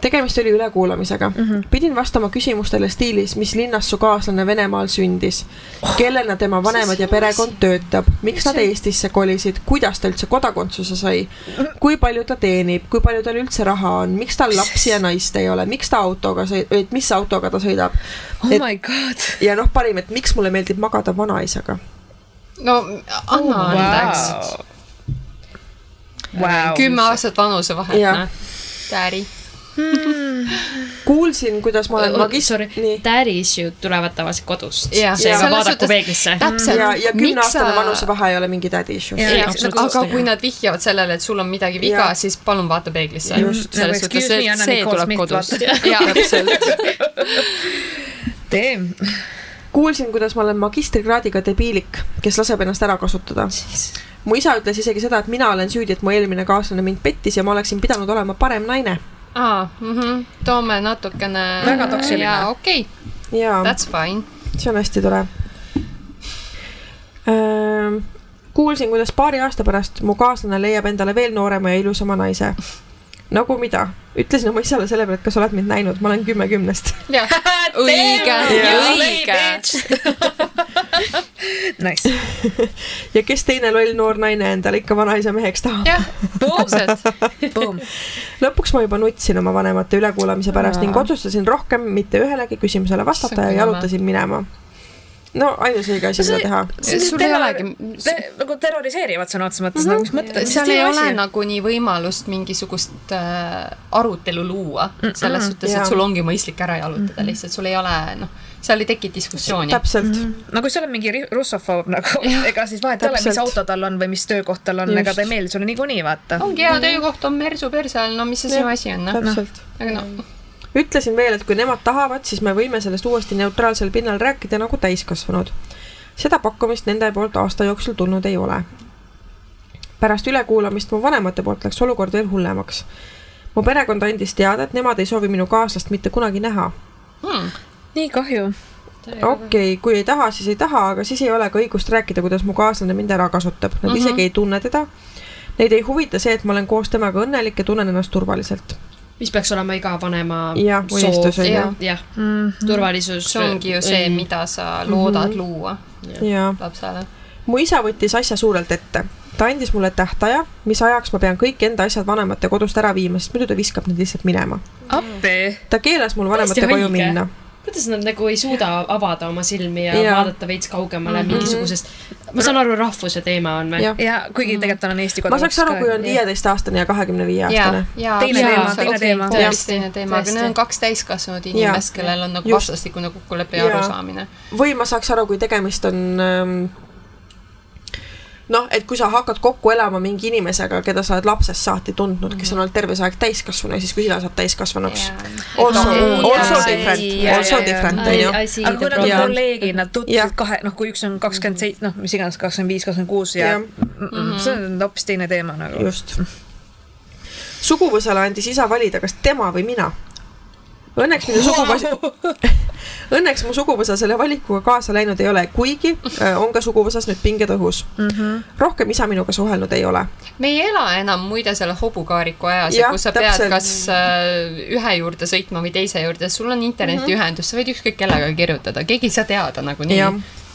tegemist oli ülekuulamisega. Mm. -hmm. pidin vastama küsimustele stiilis, mis linnas su kaaslane Venemaal sündis oh,, kellena tema vanemad ja perekond töötab, miks nad Eestisse kolisid, kuidas ta üldse kodakondsuse sai, kui palju ta teenib, kui palju tal üldse raha on, miks tal lapsi ja naist ei ole, miks ta autoga sõid-, et mis autoga ta sõidab. oh et, my god. ja noh, parim, et miks mulle meeldib magada vanaisaga. no anna oh, andeks. wow Vau. kümme aastat vanusevahet noh. Daddy. kuulsin, kuidas ma olen magist-, daddy issue'd tulevad tavaliselt kodust. Seega vaadaku suhtes- peeglisse. täpselt. ja, ja kümneaastane vanusevahe ei ole mingi daddy issue. Nagu- aga kui nad vihjavad sellele, et sul on midagi viga siis palun vaata peeglisse. Just. Nagu selles suhtes, excuse me, et see tuleb kodust. jaa, täpselt. tee. kuulsin, kuidas ma olen magistrikraadiga debiilik, kes laseb ennast ära kasutada. Mu isa ütles isegi seda, et mina olen süüdi, et mu eelmine kaaslane mind pettis ja ma oleksin pidanud olema parem naine. aa, toome natukene. Väga toksiline. jaa, okei, jaa, that's fine. see on hästi tore. kuulsin, kuidas paari aasta pärast mu kaaslane leiab endale veel noorema ja ilusama naise. Nagu mida? ütlesin oma isale selle peale, et kas oled mind näinud, ma olen kümme kümnest. õige, Jaa. õige. Nice. ja kes teine loll noor naine endale ikka vanaisa meheks tahab. jah. Boom. lõpuks ma juba nutsin oma vanemate ülekuulamise pärast ning otsustasin rohkem mitte ühelegi küsimusele vastata ja jalutasin minema. No ainus õige asi, mida teha. sul ei olegi, nagu terroriseerivad sõna otseses mõttes, nagu mis mõttes. seal ei ole nagunii võimalust mingisugust äh, arutelu luua, selles suhtes, et sul ongi mõistlik ära jalutada, lihtsalt sul ei ole, noh, seal ei teki diskussiooni. täpselt. no kui sa oled mingi russofoob nagu, ega siis vahet ei ole, mis auto tal on või mis töökoht tal on, ega ta ei meeldi sulle niikuinii, vaata. ongi hea töökoht on mersu perse all, no mis see sinu asi on, noh. täpselt. aga noh, ütlesin veel, et kui nemad tahavad, siis me võime sellest uuesti neutraalsel pinnal rääkida nagu täiskasvanud. seda pakkumist nende poolt aasta jooksul tulnud ei ole. pärast ülekuulamist mu vanemate poolt läks olukord veel hullemaks. mu perekond andis teada, et nemad ei soovi minu kaaslast mitte kunagi näha. hmm. nii kahju. okei okay,, kui ei taha, siis ei taha, aga siis ei ole ka õigust rääkida, kuidas mu kaaslane mind ära kasutab. Nad mm -hmm. isegi ei tunne teda. Neid ei huvita see, et ma olen koos temaga õnnelik ja tunnen ennast turvaliselt. Mis peaks olema iga vanema Jah, unistus on ju. jah, jah, turvalisus. see ongi ju see, mida sa loodad luua jaa. lapsele. mu isa võttis asja suurelt ette. ta andis mulle tähtaja, mis ajaks ma pean kõik enda asjad vanemate kodust ära viima, sest muidu ta viskab need lihtsalt minema. appi. ta keelas mul vanemate koju minna. Kuidas nad nagu ei suuda avada oma silmi ja, ja. vaadata veits kaugemale mm -hmm. mingisugusest, ma saan aru, rahvuse teema on või? ja kuigi tegelikult tal on Eesti ma kodakondsus saaks aru, kui on viieteistaastane ja kahekümne viie ja aastane., ja Teine teema, teine teema. täiesti teine teema, aga Tõesti. need on kaks täiskasvanud inimest, kellel on nagu vastastikune kokkulepe ja arusaamine. või ma saaks aru, kui tegemist on ähm, noh, et kui sa hakkad kokku elama mingi inimesega, keda sa oled lapsest saati tundnud, kes on olnud terve see aeg täiskasvanu ja siis, kui sina saad täiskasvanuks. Also, Jaa, also different, jaa, also jaa, different jaa. on ju. aga kui nad on kolleegid, nad tutvusid kahe, noh, kui üks on kakskümmend seitse, noh, mis iganes, kakskümmend viis, kakskümmend kuus ja mm -mm, see on hoopis teine teema nagu. just. suguvõsale andis isa valida, kas tema või mina. Õnneks minu suguvõsa, õnneks mu suguvõsa selle valikuga kaasa läinud ei ole, kuigi äh, on ka suguvõsas nüüd pinged õhus mm. -hmm. rohkem isa minuga suhelnud ei ole. me ei ela enam muide selle hobukaariku ajas, kus sa pead täpselt. kas äh, ühe juurde sõitma või teise juurde, sul on internetiühendus, sa võid ükskõik kellega kirjutada, keegi ei saa teada nagunii.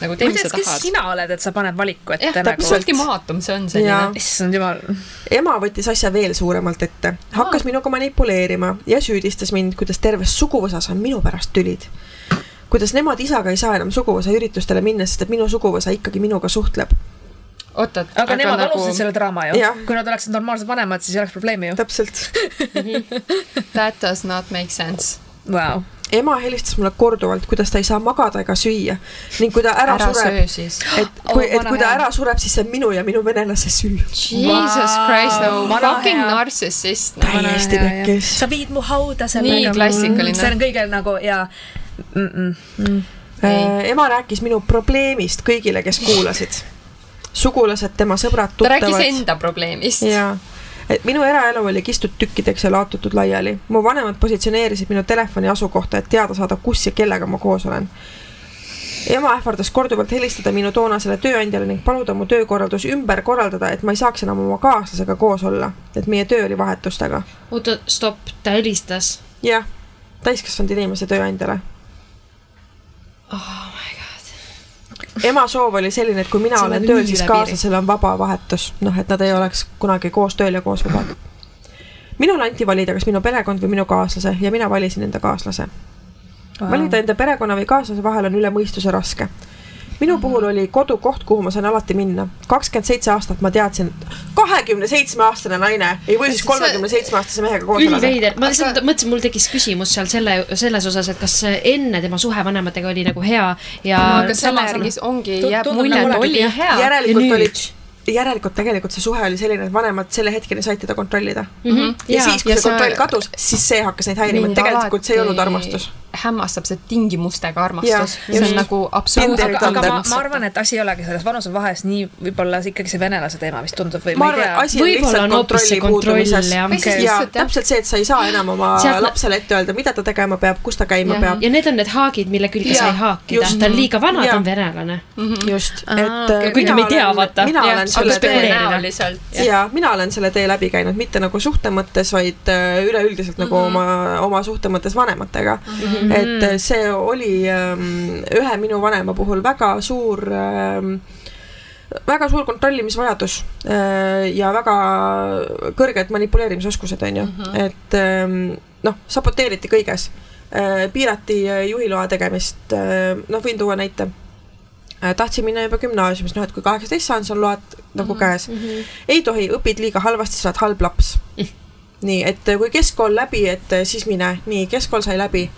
Nagu tee, mis sa kes tahad. sina oled, et sa paned valiku ette jah, nagu täpselt. ultimaatum see on selline issand jumal. ema võttis asja veel suuremalt ette, hakkas minuga manipuleerima ja süüdistas mind, kuidas terves suguvõsas on minu pärast tülid. kuidas nemad isaga ei saa enam suguvõsa üritustele minna, sest et minu suguvõsa ikkagi minuga suhtleb. oot, oot, aga nemad nagu alustasid selle draama ju kui nad oleksid normaalsed vanemad, siis ei oleks probleemi ju. täpselt. that does not make sense. Vau. Ema helistas mulle korduvalt, kuidas ta ei saa magada ega süüa ning kui ta ära, ära sureb et kui Oh,, et vana kui ta ära sureb, siis see on minu ja minu venelase süü. Jesus Christ, no Vana fucking narcissist. Täiesti pekkis. sa viid mu hauda sellega. Nii klassikaline. see on kõige nagu ja mm. -mm. Äh, ema rääkis minu probleemist kõigile, kes kuulasid. sugulased, tema sõbrad, ta rääkis tuttavad. enda probleemist. jaa, et minu eraelu oli kistud tükkideks ja laotutud laiali. mu vanemad positsioneerisid minu telefoni asukohta, et teada saada, kus ja kellega ma koos olen. ema ähvardas korduvalt helistada minu toonasele tööandjale ning paluda mu töökorraldus ümber korraldada, et ma ei saaks enam oma kaaslasega koos olla, et meie töö oli vahetustega. oota, stopp, ta helistas. jah, täiskasvanud inimese tööandjale. oh. Ema soov oli selline, et kui mina olen tööl, siis kaaslasel on vaba vahetus, noh, et nad ei oleks kunagi koos tööl ja koos vabad. minule anti valida, kas minu perekond või minu kaaslase ja mina valisin enda kaaslase. valida enda perekonna või kaaslase vahel on üle mõistuse raske. Minu puhul oli kodukoht, kuhu ma sain alati minna. kakskümmend seitse aastat ma teadsin, kahekümne seitsme aastane naine ei või siis kolmekümne seitsme aastase mehega koos elada. üliveider, ma Aga- lihtsalt mõtlesin, mul tekkis küsimus seal selle, selles osas, et kas enne tema suhe vanematega oli nagu hea ja no aga selle samas- järgi ongi, Tundub jääb nagu mulje, et olekski oli hea. järelikult Ja oli nüüd?, järelikult tegelikult see suhe oli selline, et vanemad selle hetkeni said teda kontrollida. Mhm, ja jaa. siis, kui Ja see see- kontroll kadus, siis see hakkas neid häirima, et tegelikult see ei olnud armastus. Hämmastab see tingimustega armastus, see just. on nagu absoluutselt aga, aga ma, ma arvan, et asi ei olegi selles vanusevahes nii võib-olla ikkagi see venelase teema vist tundub või ma ma arvan, ei et tea. Võib-olla on hoopis see kontrolli kontroll, jah. Ja täpselt see, et sa ei saa enam oma Sealt- lapsele ette öelda, mida ta tegema peab, kus ta käima peab. ja need on need haagid, mille külge Jaa, sai haakida, just. ta on liiga vana, ta on venelane. just, Aa, et äh, Kuigi me ei tea, vaata. mina olen selle tee ja mina olen selle tee läbi käinud, mitte nagu suhte mõttes, vaid äh, üleüldiselt nagu Mhm. oma, oma suhte mõttes vanematega. Et äh, see oli ähm, ühe minu vanema puhul väga suur ähm, väga suur kontrollimisvajadus äh, ja väga kõrged manipuleerimisoskused, on ju, et ähm, noh, saboteeriti kõiges. piirati äh, juhiloa tegemist, noh, võin tuua näite. tahtsin minna juba gümnaasiumis, noh, et kui kaheksateist saan, siis on load nagu käes. ei tohi, õpid liiga halvasti, sa oled halb laps. nii, et kui keskkool läbi, et siis mine, nii, keskkool sai läbi.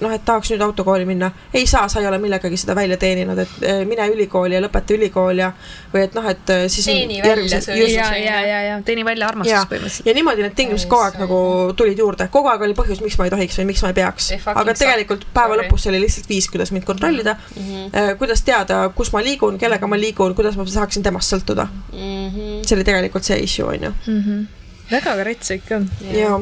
noh, et tahaks nüüd autokooli minna, ei saa, sa ei ole millegagi seda välja teeninud, et äh, mine ülikooli ja lõpeta ülikool ja või et noh, et äh, siis on Teeni välja ja, ja, ja, ja teeni välja ja armastus, põhimõtteliselt. ja niimoodi need tingimused kogu aeg nagu tulid juurde, kogu aeg oli põhjus, miks ma ei tohiks või miks ma ei peaks aga tegelikult päeva Sorry. lõpus see oli lihtsalt viis, kuidas mind kontrollida mm, -hmm. kuidas teada, kus ma liigun, kellega ma liigun, kuidas ma saaksin temast sõltuda. see oli tegelikult see issue, on ju. väga karits ikka. ja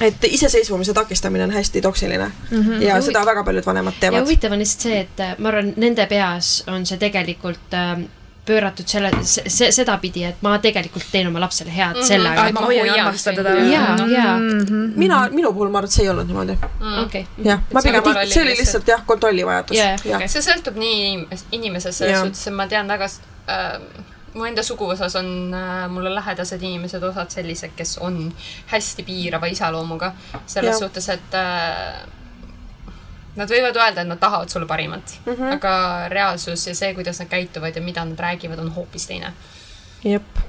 et iseseisvumise takistamine on hästi toksiline mm -hmm. ja seda väga paljud vanemad ja teevad. huvitav on lihtsalt see, et äh, ma arvan, nende peas on see tegelikult äh, pööratud selle, see, sedapidi, et ma tegelikult teen oma lapsele head sellega, ma et hoian ja hoian armastan sind. teda. Jaa, jaa. mina, minu puhul ma arvan, et see ei olnud niimoodi. okei. jah, ma pigem see oli lihtsalt. lihtsalt jah, kontrollivajadus Jaa, jah okei. see sõltub nii inimes- inimesest selles suhtes, et ma tean väga äh, mu enda suguvõsas on äh, mulle lähedased inimesed, osad sellised, kes on hästi piirava iseloomuga. selles Jah. suhtes, et äh, nad võivad öelda, et nad tahavad sulle parimat mm, -hmm. aga reaalsus ja see, kuidas nad käituvad ja mida nad räägivad, on hoopis teine. jep.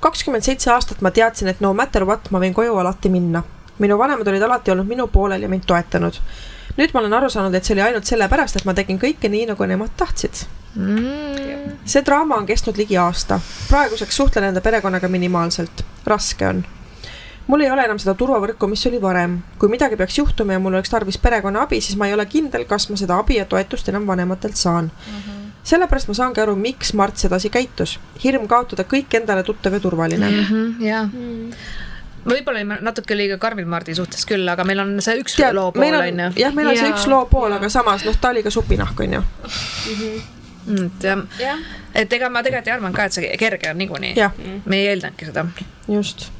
kakskümmend seitse aastat ma teadsin, et no matter what, ma võin koju alati minna. minu vanemad olid alati olnud minu poolel ja mind toetanud. nüüd ma olen aru saanud, et see oli ainult sellepärast, et ma tegin kõike nii, nagu nemad tahtsid. See draama on kestnud ligi aasta. praeguseks suhtlen enda perekonnaga minimaalselt. raske on. mul ei ole enam seda turvavõrku, mis oli varem. kui midagi peaks juhtuma ja mul oleks tarvis perekonna abi, siis ma ei ole kindel, kas ma seda abi ja toetust enam vanematelt saan sellepärast ma saangi aru, miks Mart sedasi käitus. hirm kaotada kõik endale tuttav ja turvaline mm.. jah. võib-olla olime natuke liiga karmid Mardi suhtes küll, aga meil on see üks tead, loo pool on ju. jah, meil on see Jaa, üks loo pool, aga samas noh, ta oli ka supinahk, on ju. Et jah, jah, et ega ma tegelikult ei arvanud ka, et see kerge on niikuinii. me ei eeldanudki seda. just.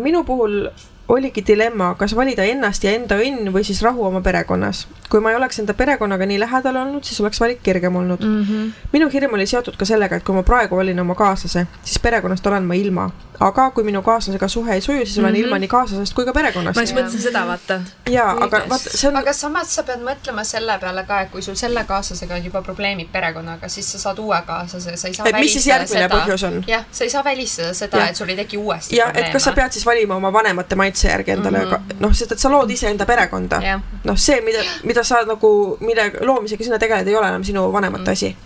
minu puhul oligi dilemma, kas valida ennast ja enda õnn või siis rahu oma perekonnas. kui ma ei oleks enda perekonnaga nii lähedal olnud, siis oleks valik kergem olnud mm. -hmm. minu hirm oli seotud ka sellega, et kui ma praegu valin oma kaaslase, siis perekonnast olen ma ilma. aga kui minu kaaslasega suhe ei suju, siis olen mm -hmm. ilma nii kaaslasest kui ka perekonnast ma. just mõtlesin seda, vaata. jaa, aga vaata, see on aga samas sa pead mõtlema selle peale ka, et kui sul selle kaaslasega on juba probleemid perekonnaga, siis sa saad uue kaaslase, sa ei saa Et mis siis järgmine põhjus on? jah, sa ei saa välistada seda et sul ei teki uuesti ja et kas sa pead siis valima oma vanemate maitse järgi endale mm -hmm. noh, sest et sa lood iseenda perekonda Mhm. Jah. noh, see, mida, mida sa nagu, mille loomisega sina tegeled, ei ole enam sinu vanemate asi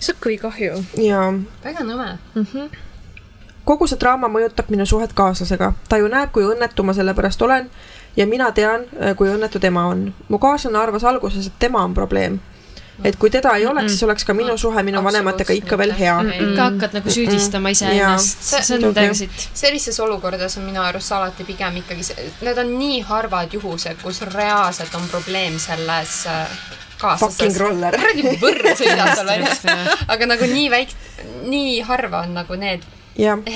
see on kui kahju. ja väga nõme. kogu see draama mõjutab minu suhet kaaslasega, ta ju näeb, kui õnnetu ma selle pärast olen ja mina tean, kui õnnetu tema on. mu kaaslane arvas alguses, et tema on probleem. Et kui teda ei oleks, siis oleks ka minu suhe minu vanematega ikka veel hea. ikka hakkad nagu süüdistama iseennast, See- see on täiega sitt. sellistes olukordades on minu arust alati pigem ikkagi see, need on nii harvad juhused, kus reaalselt on probleem selles äh, Fucking roller. kuradi võrr sõidab seal väljas. aga nagu nii väik-, nii harva on nagu need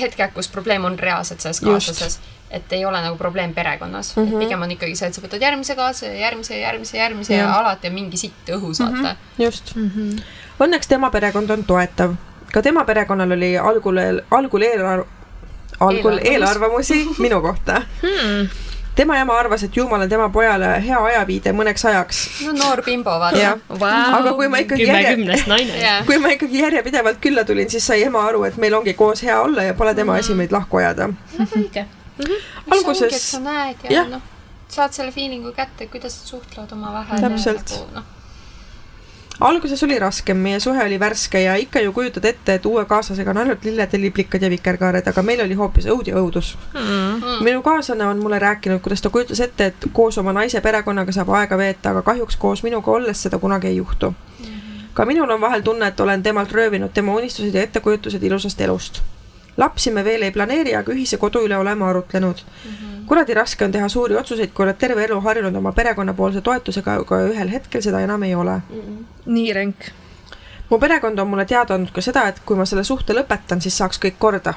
hetked, kus probleem on reaalselt selles Just. kaaslases, et ei ole nagu probleem perekonnas mm. -hmm. pigem on ikkagi see, et sa võtad järgmise kaaslase, järgmise, järgmise, järgmise ja, Jah. ja alati on mingi sitt õhus, vaata. just mm. -hmm. Õnneks tema perekond on toetav. ka tema perekonnal oli algul, algul eelarv-, algul Eelarvamus. eelarvamusi minu kohta Hmm. Tema ema arvas, et ju ma olen tema pojale hea ajaviide mõneks ajaks. no noor bimbo, vaata jah, aga kui ma ikkagi kümme järje, kümnest naine. kui ma ikkagi järjepidevalt külla tulin, siis sai ema aru, et meil ongi koos hea olla ja pole tema asi meid lahku ajada. õige. alguses sa näed ja jah. noh, saad selle feeling'u kätte, kuidas suhtlevad omavahel. Täpselt. noh, alguses oli raskem, meie suhe oli värske ja ikka ju kujutad ette, et uue kaaslasega on ainult lilled ja liblikad ja vikerkaared, aga meil oli hoopis õud ja õudus mm.. minu kaaslane on mulle rääkinud, kuidas ta kujutas ette, et koos oma naise perekonnaga saab aega veeta, aga kahjuks koos minuga olles seda kunagi ei juhtu mm.. ka minul on vahel tunne, et olen temalt röövinud tema unistused ja ettekujutused ilusast elust. lapsi me veel ei planeeri, aga ühise kodu üle oleme arutlenud mm. -hmm. Kuradi raske on teha suuri otsuseid, kui oled terve elu harjunud oma perekonnapoolse toetusega, aga ühel hetkel seda enam ei ole nii ränk. mu perekond on mulle teada andnud ka seda, et kui ma selle suhte lõpetan, siis saaks kõik korda.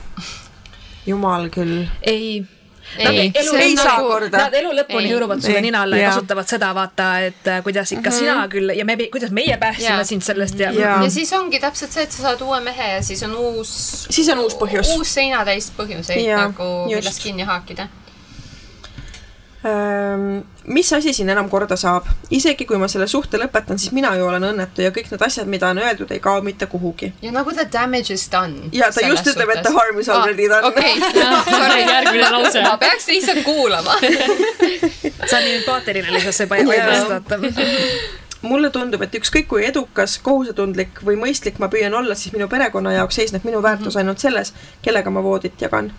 jumal küll. ei. Ei, elu ei saa nagu- korda. Nad elu lõpuni hõõruvad sulle Ei. nina alla ja kasutavad seda, vaata, et äh, kuidas ikka mm -hmm. sina küll ja me, kuidas meie päästsime sind sellest ja, Jaa. ja siis ongi täpselt see, et sa saad uue mehe ja siis on uus. Siis on uus põhjus. uus seinatäis põhjuseid nagu, millest kinni haakida. Ehm, mis asi siin enam korda saab? isegi kui ma selle suhte lõpetan, siis mina ju olen õnnetu ja kõik need asjad, mida on öeldud, ei kao mitte kuhugi. ja nagu the damage is done. Ja ta just ütleb, et the harm is already done. okei, sorry, järgmine lause. ma peaks lihtsalt kuulama. sa lihtsalt, sa ei vaata. mulle tundub, et ükskõik kui edukas, kohusetundlik või mõistlik ma püüan olla, siis minu perekonna jaoks seisneb minu väärtus ainult selles, kellega ma voodit jagan.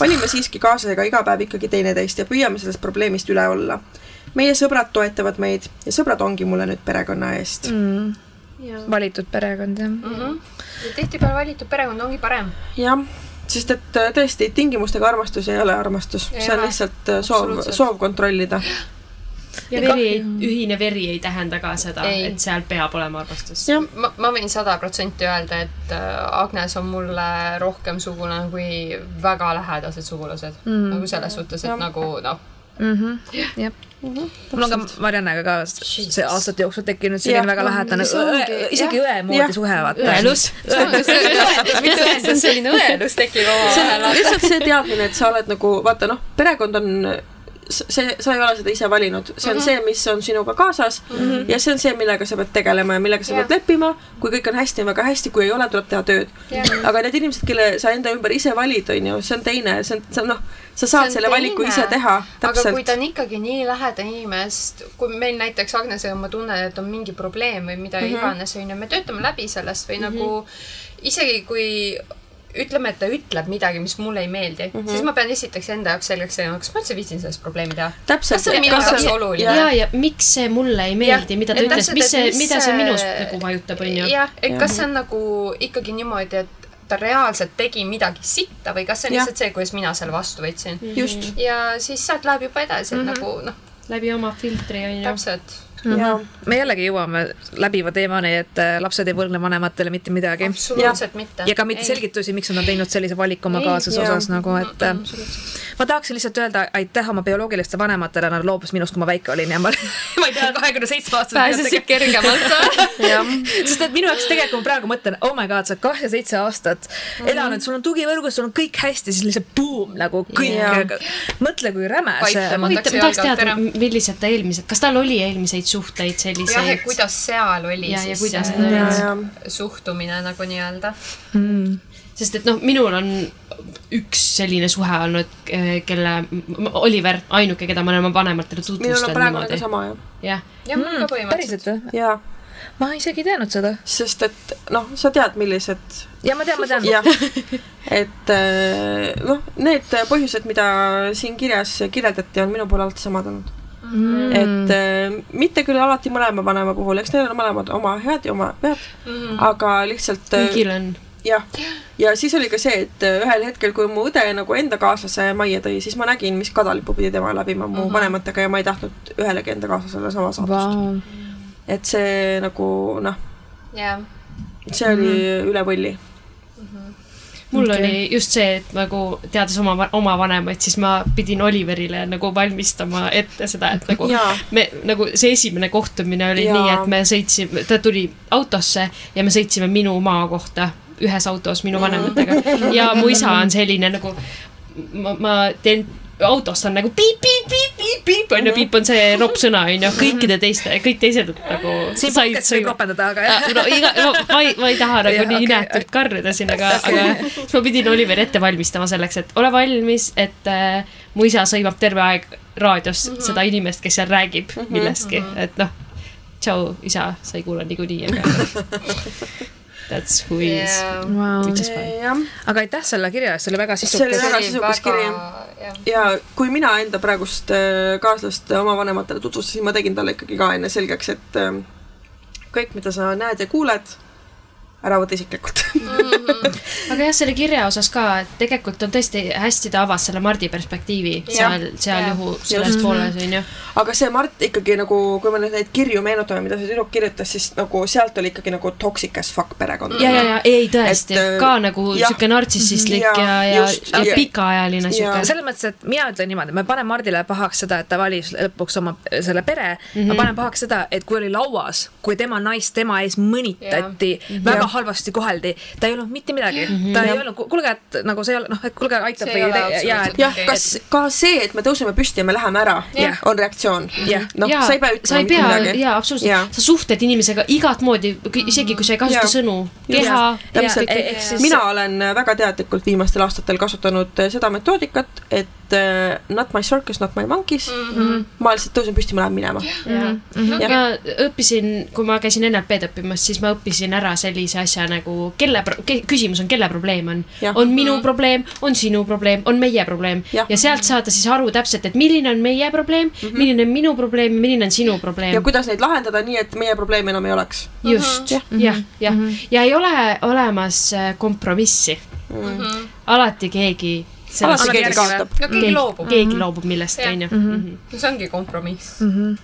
Valime siiski kaaslasega iga päev ikkagi teineteist ja püüame sellest probleemist üle olla. meie sõbrad toetavad meid ja sõbrad ongi mulle nüüd perekonna eest mm.. valitud perekond, jah. Mhm. ja tihtipeale valitud perekond ongi parem. jah, sest et äh, tõesti, tingimustega armastus ei ole armastus, see on lihtsalt äh, soov, soov kontrollida. Ja veri ei, ühine veri ei tähenda ka seda, Ei. et seal peab olema armastus. jah, ma, ma võin sada protsenti öelda, et äh, Agnes on mulle rohkem sugulane kui väga lähedased sugulased mm.. nagu selles suhtes, et Jah. nagu noh, jah. mul on ka Mariannega ka see aastate jooksul tekkinud selline väga lähedane see isegi õe moodi suhe, vaata. õelus. mitte õendus, selline õelus tekib see on omavahel. lihtsalt see teadmine, et sa oled nagu vaata noh, perekond on see, sa ei ole seda ise valinud, see on mm -hmm. see, mis on sinuga kaasas mm -hmm. ja see on see, millega sa pead tegelema ja millega sa Jah. pead leppima. kui kõik on hästi, on väga hästi, kui ei ole, tuleb teha tööd. aga need inimesed, kelle sa enda ümber ise valid, on ju, see on teine, see on, see on noh, sa saad selle valiku ise teha, aga kui ta. on ikkagi nii läheda inimest, kui meil näiteks Agnesega ma tunnen, et on mingi probleem või mida mm -hmm. iganes, onju, me töötame läbi sellest või mm -hmm. nagu isegi kui ütleme, et ta ütleb midagi, mis mulle ei meeldi mm, -hmm. siis ma pean esiteks enda jaoks selgeks tegema, kas ma üldse viitsin sellest probleemi teha. kas see on minu jaoks on- oluline? ja, ja miks see mulle ei meeldi, mida ta et ütles, mis see, mida see minust nagu vajutab, onju. jah, et kas see on nagu ikkagi niimoodi, et ta reaalselt tegi midagi sitta või kas see on lihtsalt see, kuidas mina selle vastu võtsin. ja siis sealt läheb juba edasi, et nagu noh, läbi oma filtri onju. täpselt. Ja me jällegi jõuame läbiva teemani, et äh, lapsed ei võlgne vanematele mitte midagi. absoluutselt mitte. ja ka mitte selgitusi, miks nad on teinud sellise valiku oma Ei, jaa. osas nagu, et äh, ma tahaksin lihtsalt öelda aitäh oma bioloogilistele vanematele, nad loobusid minust, kui ma väike olin ja ma, ma ei pea kahekümne seitsme aastaselt pääsesid kergemalt. sest et minu jaoks tegelikult ma praegu mõtlen, oh my god, sa oled kaheksa seitse aastat mm -hmm. elanud, sul on tugivõrgus, sul on kõik hästi, siis lihtsalt buum nagu kõik. mõtle, kui räme see ma tahaks teada ära., millised ta eelmised, kas tal oli eelmiseid suhteid jah, ja selliseid? kuidas seal oli Ja- ja siis see ja, ja suhtumine nagu nii-öelda. sest et noh, minul on üks selline suhe olnud, kelle, Oliver, ainuke, keda ma olen oma vanematele minul on tutvustanud praegu nagu niimoodi. sama jah, jah, jah, mul ka päriselt põhimõtteliselt. või? ja ma isegi ei teadnud seda. sest et noh, sa tead, millised ja ma tean, ma tean. jah, et äh, noh, need põhjused, mida siin kirjas kirjeldati, on minu poole alati samad olnud mm.. et äh, mitte küll alati mõlema vanema puhul, eks neil on mõlemad oma head ja oma vead mm., aga lihtsalt äh, kõigil on. jah, ja siis oli ka see, et äh, ühel hetkel, kui mu õde nagu enda kaaslase majja tõi, siis ma nägin, mis kadalippu pidi tema läbima mu mm -hmm. vanematega ja ma ei tahtnud ühelegi enda kaaslasele sama saatust wow.. et see nagu noh, jah, see oli mm -hmm. üle võlli. Mul okay. oli just see, et nagu teades oma, oma vanemaid, siis ma pidin Oliverile nagu valmistama ette seda, et nagu Jaa. me nagu see esimene kohtumine oli Jaa. nii, et me sõitsime, ta tuli autosse ja me sõitsime minu maa kohta ühes autos minu vanematega ja mu isa on selline nagu ma, ma teen autost on nagu piip, piip, piip, piip, piip on ju, piip on see noppsõna on ju, kõikide teiste, kõik teised nagu siin podcast'is võib ropendada, aga jah. no iga, no ma ei, ma ei taha nagu Jah, nii okei. inetult karjuda siin, aga, aga siis ma pidin Oliveri ette valmistama selleks, et ole valmis, et äh, mu isa sõimab terve aeg raadios mm -hmm. seda inimest, kes seal räägib -hmm. millestki, et noh, tšau, isa, sa ei kuula niikuinii, aga that's who he is Jaa. Wow. Which is fine. jah, aga aitäh selle kirja eest, see oli väga See oli sisukas. väga sisukas kiri. jah, ja kui mina enda praegust äh, kaaslast oma vanematele tutvustasin, ma tegin talle ikkagi ka enne selgeks, et äh, kõik, mida sa näed ja kuuled, ära võta isiklikult. aga jah, selle kirja osas ka, et tegelikult on tõesti hästi ta avas selle Mardi perspektiivi Jah. seal, seal Jah. juhu selles pooles onju. aga see Mart ikkagi nagu, kui me nüüd neid kirju meenutame, mida see tüdruk kirjutas, siis nagu sealt oli ikkagi nagu toxic as fuck perekond. ja, ja, ja ei tõesti äh, ka nagu siuke nartsissistlik Ja, ja, ja, just, ja ja- pikaajaline ja- siuke. selles mõttes, et mina ütlen niimoodi, ma panen Mardile pahaks seda, et ta valis lõpuks oma selle pere mm, -hmm. ma panen pahaks seda, et kui oli lauas, kui tema naist tema ees mõnitati, väga Jah. Halvasti koheldi, ta ei öelnud mitte midagi mm, -hmm. ta ei öelnud, kuulge, et nagu see ei ole, noh, et kuulge, aitab See või ja, ja et jah kas ka see, et me tõuseme püsti ja me läheme ära Jah., on reaktsioon Jah.. noh, sa ei pea sa ütlema ei mitte pea, midagi. jaa, absoluutselt sa suhtled inimesega igat moodi, isegi kui sa ei kasuta Jaa. sõnu, keha, täpselt Ja, ehk siis- mina olen väga teadlikult viimastel aastatel kasutanud seda metoodikat, et äh, not my circus, not my monkeys mm. -hmm. ma lihtsalt tõusen püsti, ma lähen minema. jah. Jah. ma õppisin, kui ma käisin NLP-d õppimas, siis ma õppisin ära sellise asja nagu kelle, küsimus on, kelle probleem on. On minu probleem, on sinu probleem, on meie probleem Jah. ja sealt saada siis aru täpselt, et milline on meie probleem mm, -hmm. milline on minu probleem ja milline on sinu probleem ja. kuidas neid lahendada nii, et meie probleemi enam ei oleks. just, jah, jah, ja ei ole olemas äh, kompromissi. alati keegi. Alati keegi kaotab. keegi loobub. keegi loobub millestki, onju. no see ongi kompromiss.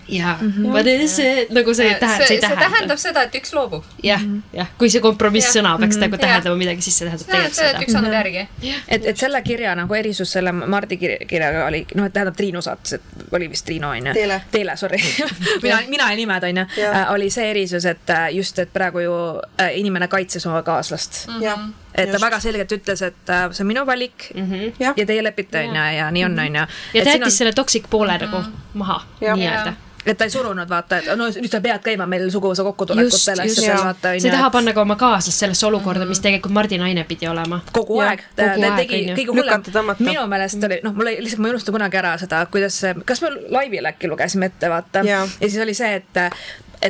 jaa, vot see nagu see tähendab, see ei see tähenda tähendab. seda, et üks loobub. jah, jah, kui see kompromiss-sõna peaks nagu tähendama midagi, siis see tähendab see tegelikult seda, et üks annab järgi. et, et selle kirja nagu erisus selle Mardi kirja, kirjaga oli, noh, et tähendab Triinu saates, et oli vist Triinu onju. Teele. Teele, sorry. mina, mina ei nimed onju äh,, oli see erisus, et äh, just, et praegu ju äh, inimene kaitses oma kaaslast mm. jah, et ta väga selgelt ütles, et äh, see on minu valik mm -hmm. jah, ja teie lepite onju ja nii on onju. ja ta jättis selle toksik poole nagu maha, Jah. nii-öelda. et ta ei surunud vaata, et no nüüd sa pead käima meil suguvõsa kokkutulekutel, just, just, asjadel vaata sa onju. ei taha panna ka oma kaaslast sellesse olukorda, mis tegelikult Mardi naine pidi olema. kogu aeg, ta, ta tegi kõige hullem minu meelest oli, noh, mul ei- lihtsalt ma ei unusta kunagi ära seda, kuidas kas me laivil äkki lugesime ette, vaata. Ja siis oli see, et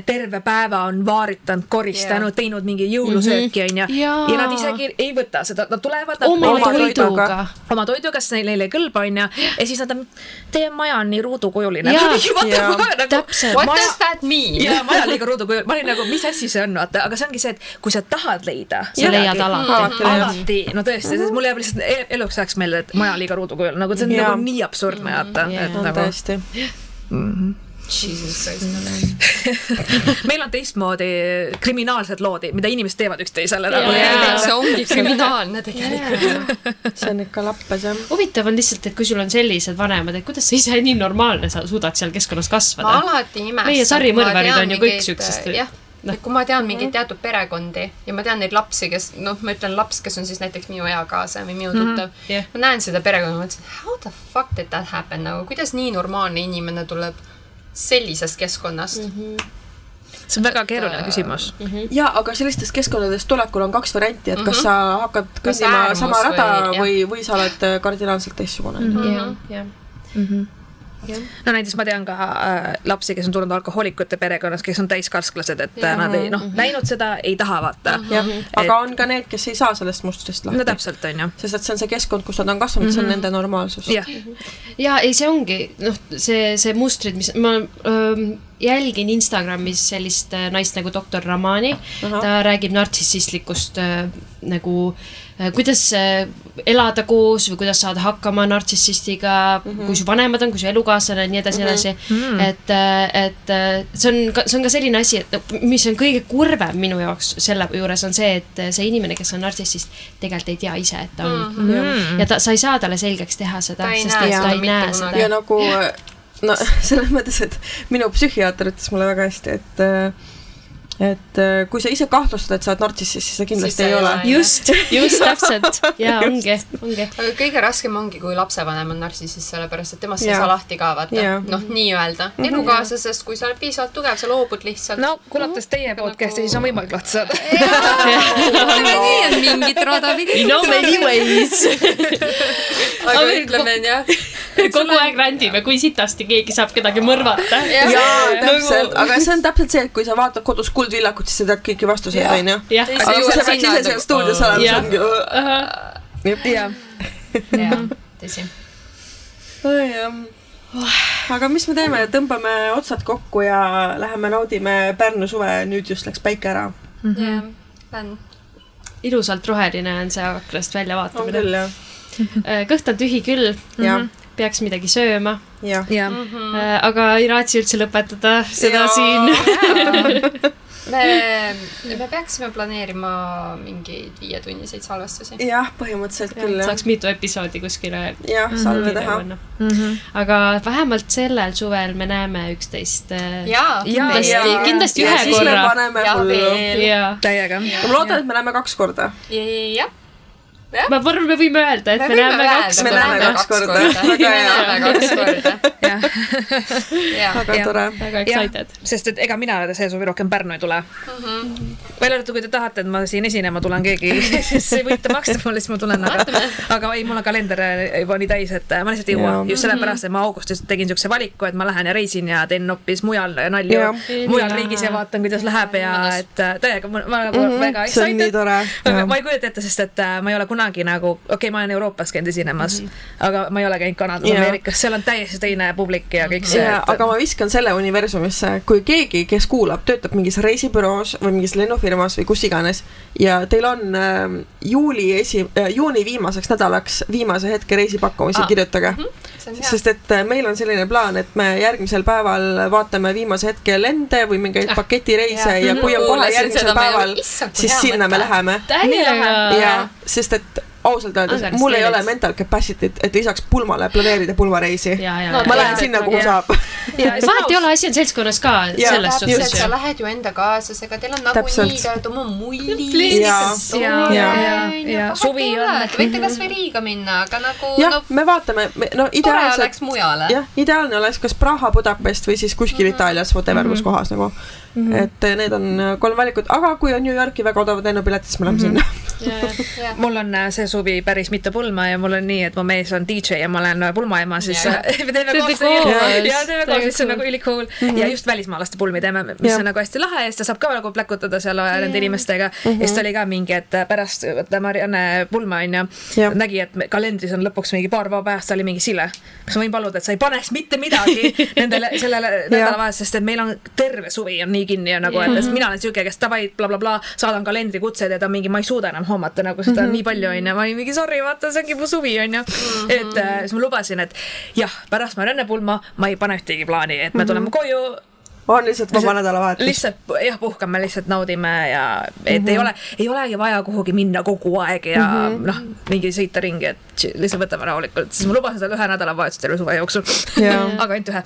terve päeva on vaaritanud, koristanud Jaa., teinud mingi jõulusööki onju Jaa. ja nad isegi ei võta seda, nad tulevad. oma Oma toiduga. oma toiduga, sest neil ei kõlba onju ja siis nad on, teie maja on nii ruudukujuline. Jaa. Jaa. Täpselt. What maja does that mean? ja maja liiga ruudukujuline, ma olin nagu, mis asi see on, vaata, aga see ongi see, et kui sa tahad leida. Sa leiad alati. Alati no tõesti, sest mul jääb lihtsalt e- eluks ajaks meelde, et maja liiga ruudukujul, nagu see on Jaa. nagu nii absurdne, vaata, Jaa. et on nagu tõesti. Christ. meil on teistmoodi kriminaalsed lood, mida inimesed teevad üksteisele nagu see ongi kriminaalne tegelikult. see on ikka lappes jah. huvitav on lihtsalt, et kui sul on sellised vanemad, et kuidas sa ise nii normaalne sa suudad seal keskkonnas ma kasvada. alati imestan. Meie sarimõrvarid on ju kõik siuksest- jah, noh. kui ma tean mingeid teatud perekondi ja ma tean neid lapsi, kes noh, ma ütlen laps, kes on siis näiteks minu eakaaslane või minu tuttav mm. -hmm. ma näen seda perekonda, ma mõtlesin, how the fuck did that happen nagu, kuidas nii normaalne inimene tuleb sellisest keskkonnast mm. -hmm. see on väga keeruline küsimus. ja, aga sellistest keskkondadest tulekul on kaks varianti, et kas sa hakkad kõndima sama rada või- või, või sa oled äh, kardinaalselt teistsugune. jah, jah. No näiteks ma tean ka äh, lapsi, kes on tulnud alkohoolikute perekonnast, kes on täiskasvlased, et ja. nad ei noh, näinud seda, ei taha vaata. jah, aga on ka need, kes ei saa sellest mustrist no lahti. täpselt, onju. sest et see on see keskkond, kus nad on kasvanud, see on nende normaalsus. jah, ja ei, see ongi noh, see, see mustrid, mis ma öö, jälgin Instagramis sellist äh, naist nagu doktor Ramani. ta räägib nartsissistlikust äh, nagu äh, kuidas äh, elada koos või kuidas saada hakkama nartsissistiga mm, -hmm. kui su vanemad on, kui su elukaaslane ja nii edasi, nii edasi. et, et äh, see on ka, see on ka selline asi, et mis on kõige kurvem minu jaoks selle juures on see, et see inimene, kes on nartsissist, tegelikult ei tea ise, et ta on mm. -hmm. ja ta, sa ei saa talle selgeks teha seda, sest näe et ta seda ei näe seda ja. nagu no selles mõttes, et minu psühhiaater ütles mulle väga hästi, et et äh, kui sa ise kahtlustad, et sa oled nartsissist, siis sa kindlasti sa ei ei ole just, just täpselt ja ongi, ongi. aga kõige raskem ongi, kui lapsevanem on nartsissist, sellepärast et temast ei saa lahti ka vaata noh, nii-öelda. elukaaslasest, kui sa oled piisavalt tugev, sa loobud lihtsalt. no kuulates teie podcast'i, siis on võimalik lahti saada. ütleme nii, et mingit rada pidi. No many ways. aga ütleme jah. kogu aeg rändime, kui sitasti keegi saab kedagi mõrvata. jaa, täpselt, aga see on täpselt see, et kui sa vaatad kodus Kuldvillakut, siis sa tead kõiki vastuseid, onju. jah, Siis aga kui sa peaks ise seal nagu, stuudios olema, Jah. siis ongi. jah, jah, tõsi. aga mis me teeme, tõmbame otsad kokku ja läheme naudime Pärnu suve, nüüd just läks päike ära. jah, fänn. ilusalt roheline on see aknast välja vaatamine. jah, kõht on tühi küll, jah, peaks midagi sööma, jah. jah. aga ei raatsi üldse lõpetada seda Jaa. siin. me, me peaksime planeerima mingeid viietunniseid salvestusi. jah, põhimõtteliselt küll jah, saaks mitu episoodi kuskile jah, salve teha. panna. aga vähemalt sellel suvel me näeme üksteist äh, kindlasti kindlasti ja ühe siis me korra. paneme ja hullu. ja täiega. ma loodan, et me näeme kaks korda. jah. Ma arvan, me võime öelda, et me Me korda. näeme kaks korda. me Väga hea. näeme kaks korda. jah, jah, väga tore. väga excited., sest et ega mina see suvi rohkem Pärnu ei tule. välja arvatud, kui te tahate, et ma siin esinema tulen, keegi, siis võite maksta mulle, siis ma tulen, aga, aga ei, mul on kalender juba nii täis, et ma lihtsalt ei jõua just sellepärast, et ma augustis tegin siukse valiku, et ma lähen ja reisin ja teen hoopis mujal nalju mujal riigis ja vaatan, kuidas läheb ja et äh, täiega, ma ma nagu väga excited. ma ei kujuta ette, sest et ma ei ole kunagi nagu, okei okay,, ma olen Euroopas käinud esinemas mm, -hmm. aga ma ei ole käinud Kanadas, Jaa. Ameerikas, seal on täiesti teine publik ja kõik see. ja, aga ma viskan selle universumisse, kui keegi, kes kuulab, töötab mingis reisibüroos või mingis lennufirmas või kus iganes ja teil on äh, juuli esi äh,, juuni viimaseks nädalaks viimase hetke reisipakkumisi ah., kirjutage. on hea. sest et äh, meil on selline plaan, et me järgmisel päeval vaatame viimase hetke lende või mingeid Ah. paketireise Jah. ja kui on kohe järgmisel päeval siis sinna me läheme. ja, sest et ausalt öeldes mul ei ole mental capacity't, et lisaks pulmale planeerida pulmareisi. ja, ja No ma lähen sinna, kuhu Jah. saab. ja vahet ei ole, asi on seltskonnas ka Jaa, selles suhtes sa lähed ju enda kaaslasega, teil on nagunii, te olete oma mulli. Jaa. Ja- ja- ja suvi on- Te võite kasvõi Riiga minna, aga nagu jah no, me vaatame, no tore ideaalselt oleks mujale. jah, ideaalne oleks kas Praha, Budapest või siis kuskil Itaalias, whatever, kus kohas nagu. Et eh, need on äh, kolm valikut, aga kui on New Yorki väga odavad lennupiletid, siis me läheme sinna. mul on äh, see suvi päris mitu pulma ja mul on nii, et mu mees on DJ ja ma olen pulmaema, siis äh, me teeme Teete koos koos. ja teeme koos, mis on nagu ülikool. Ja just välismaalaste pulmi teeme, mis Jah. on nagu hästi lahe ja siis ta saab ka nagu pläkutada seal äh, nende inimestega. Ja siis ta oli ka mingi, et pärast vaata Marianne pulma onju. Jah., nägi, et kalendris on lõpuks mingi paar vaba päevast, ta oli mingi Sille, kas ma võin paluda, et sa ei paneks mitte midagi nendele, sellele nädalavahetusele, sest et meil on terve suvi on nii kinni ja nagu, et sest mina olen siuke, kes davai blablabla, saadan kalendrikutsed ja ta mingi, ma ei suuda enam hoomata nagu seda on nii palju onju, ma olin mingi sorry, vaata see ongi mu suvi onju. et äh, siis ma lubasin, et jah, pärast Marianne pulma ma ei pane ühtegi plaani, et me tuleme koju on lihtsalt vaba nädalavahetus. lihtsalt jah, puhkame, lihtsalt naudime ja et mm -hmm. ei ole, ei olegi vaja kuhugi minna kogu aeg ja mm -hmm. noh, mingi sõita ringi, et lihtsalt võtame rahulikult, siis ma lubasin talle ühe nädalavahetuse terve suve jooksul. Jaa. aga ainult ühe.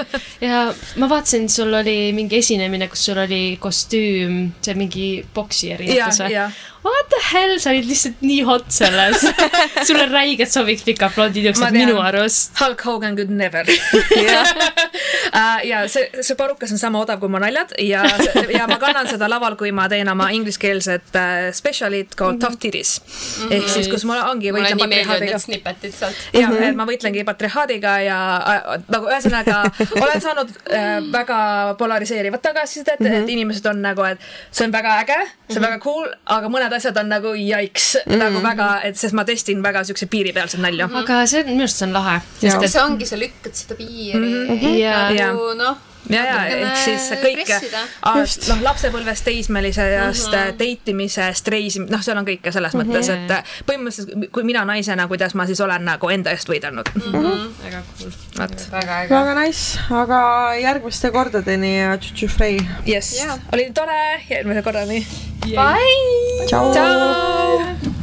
ja ma vaatasin, sul oli mingi esinemine, kus sul oli kostüüm, see mingi poksi erinetus ja, või? Ja What the hell, sa olid lihtsalt nii hot selles. sulle räigelt sobiks pikad blondid juuksed minu arust. Hulk Hogan could never. ja see, see parukas on sama odav kui mu naljad ja, ja ma kannan seda laval, kui ma teen oma ingliskeelset äh, special'it called Tough Titties. ehk siis, kus mul ongi, võitlen sealt. jah, et ma võitlengi patriarhaadiga ja äh, nagu ühesõnaga olen saanud äh, väga polariseerivat tagasisidet mm, -hmm. et inimesed on nagu, et see on väga äge, see on väga cool, aga mõned asjad on nagu jaiks mm, -hmm. nagu väga, et sest ma testin väga siukse piiripealseid nalju. aga see, minu arust see on lahe. Jaa. see ongi, sa lükkad seda piiri Jaa. nagu noh. ja, ja ehk siis kõike, Just. noh, lapsepõlvest teismelisest mm -hmm. date imisest, reisimist, noh, seal on kõike selles mõttes, et äh, põhimõtteliselt kui mina naisena, kuidas ma siis olen nagu enda eest võidelnud. väga cool. vot, väga nice, aga järgmiste kordadeni ja tšutšu frei. jess oli tore, järgmise korrani. Bye! tšau. tšau.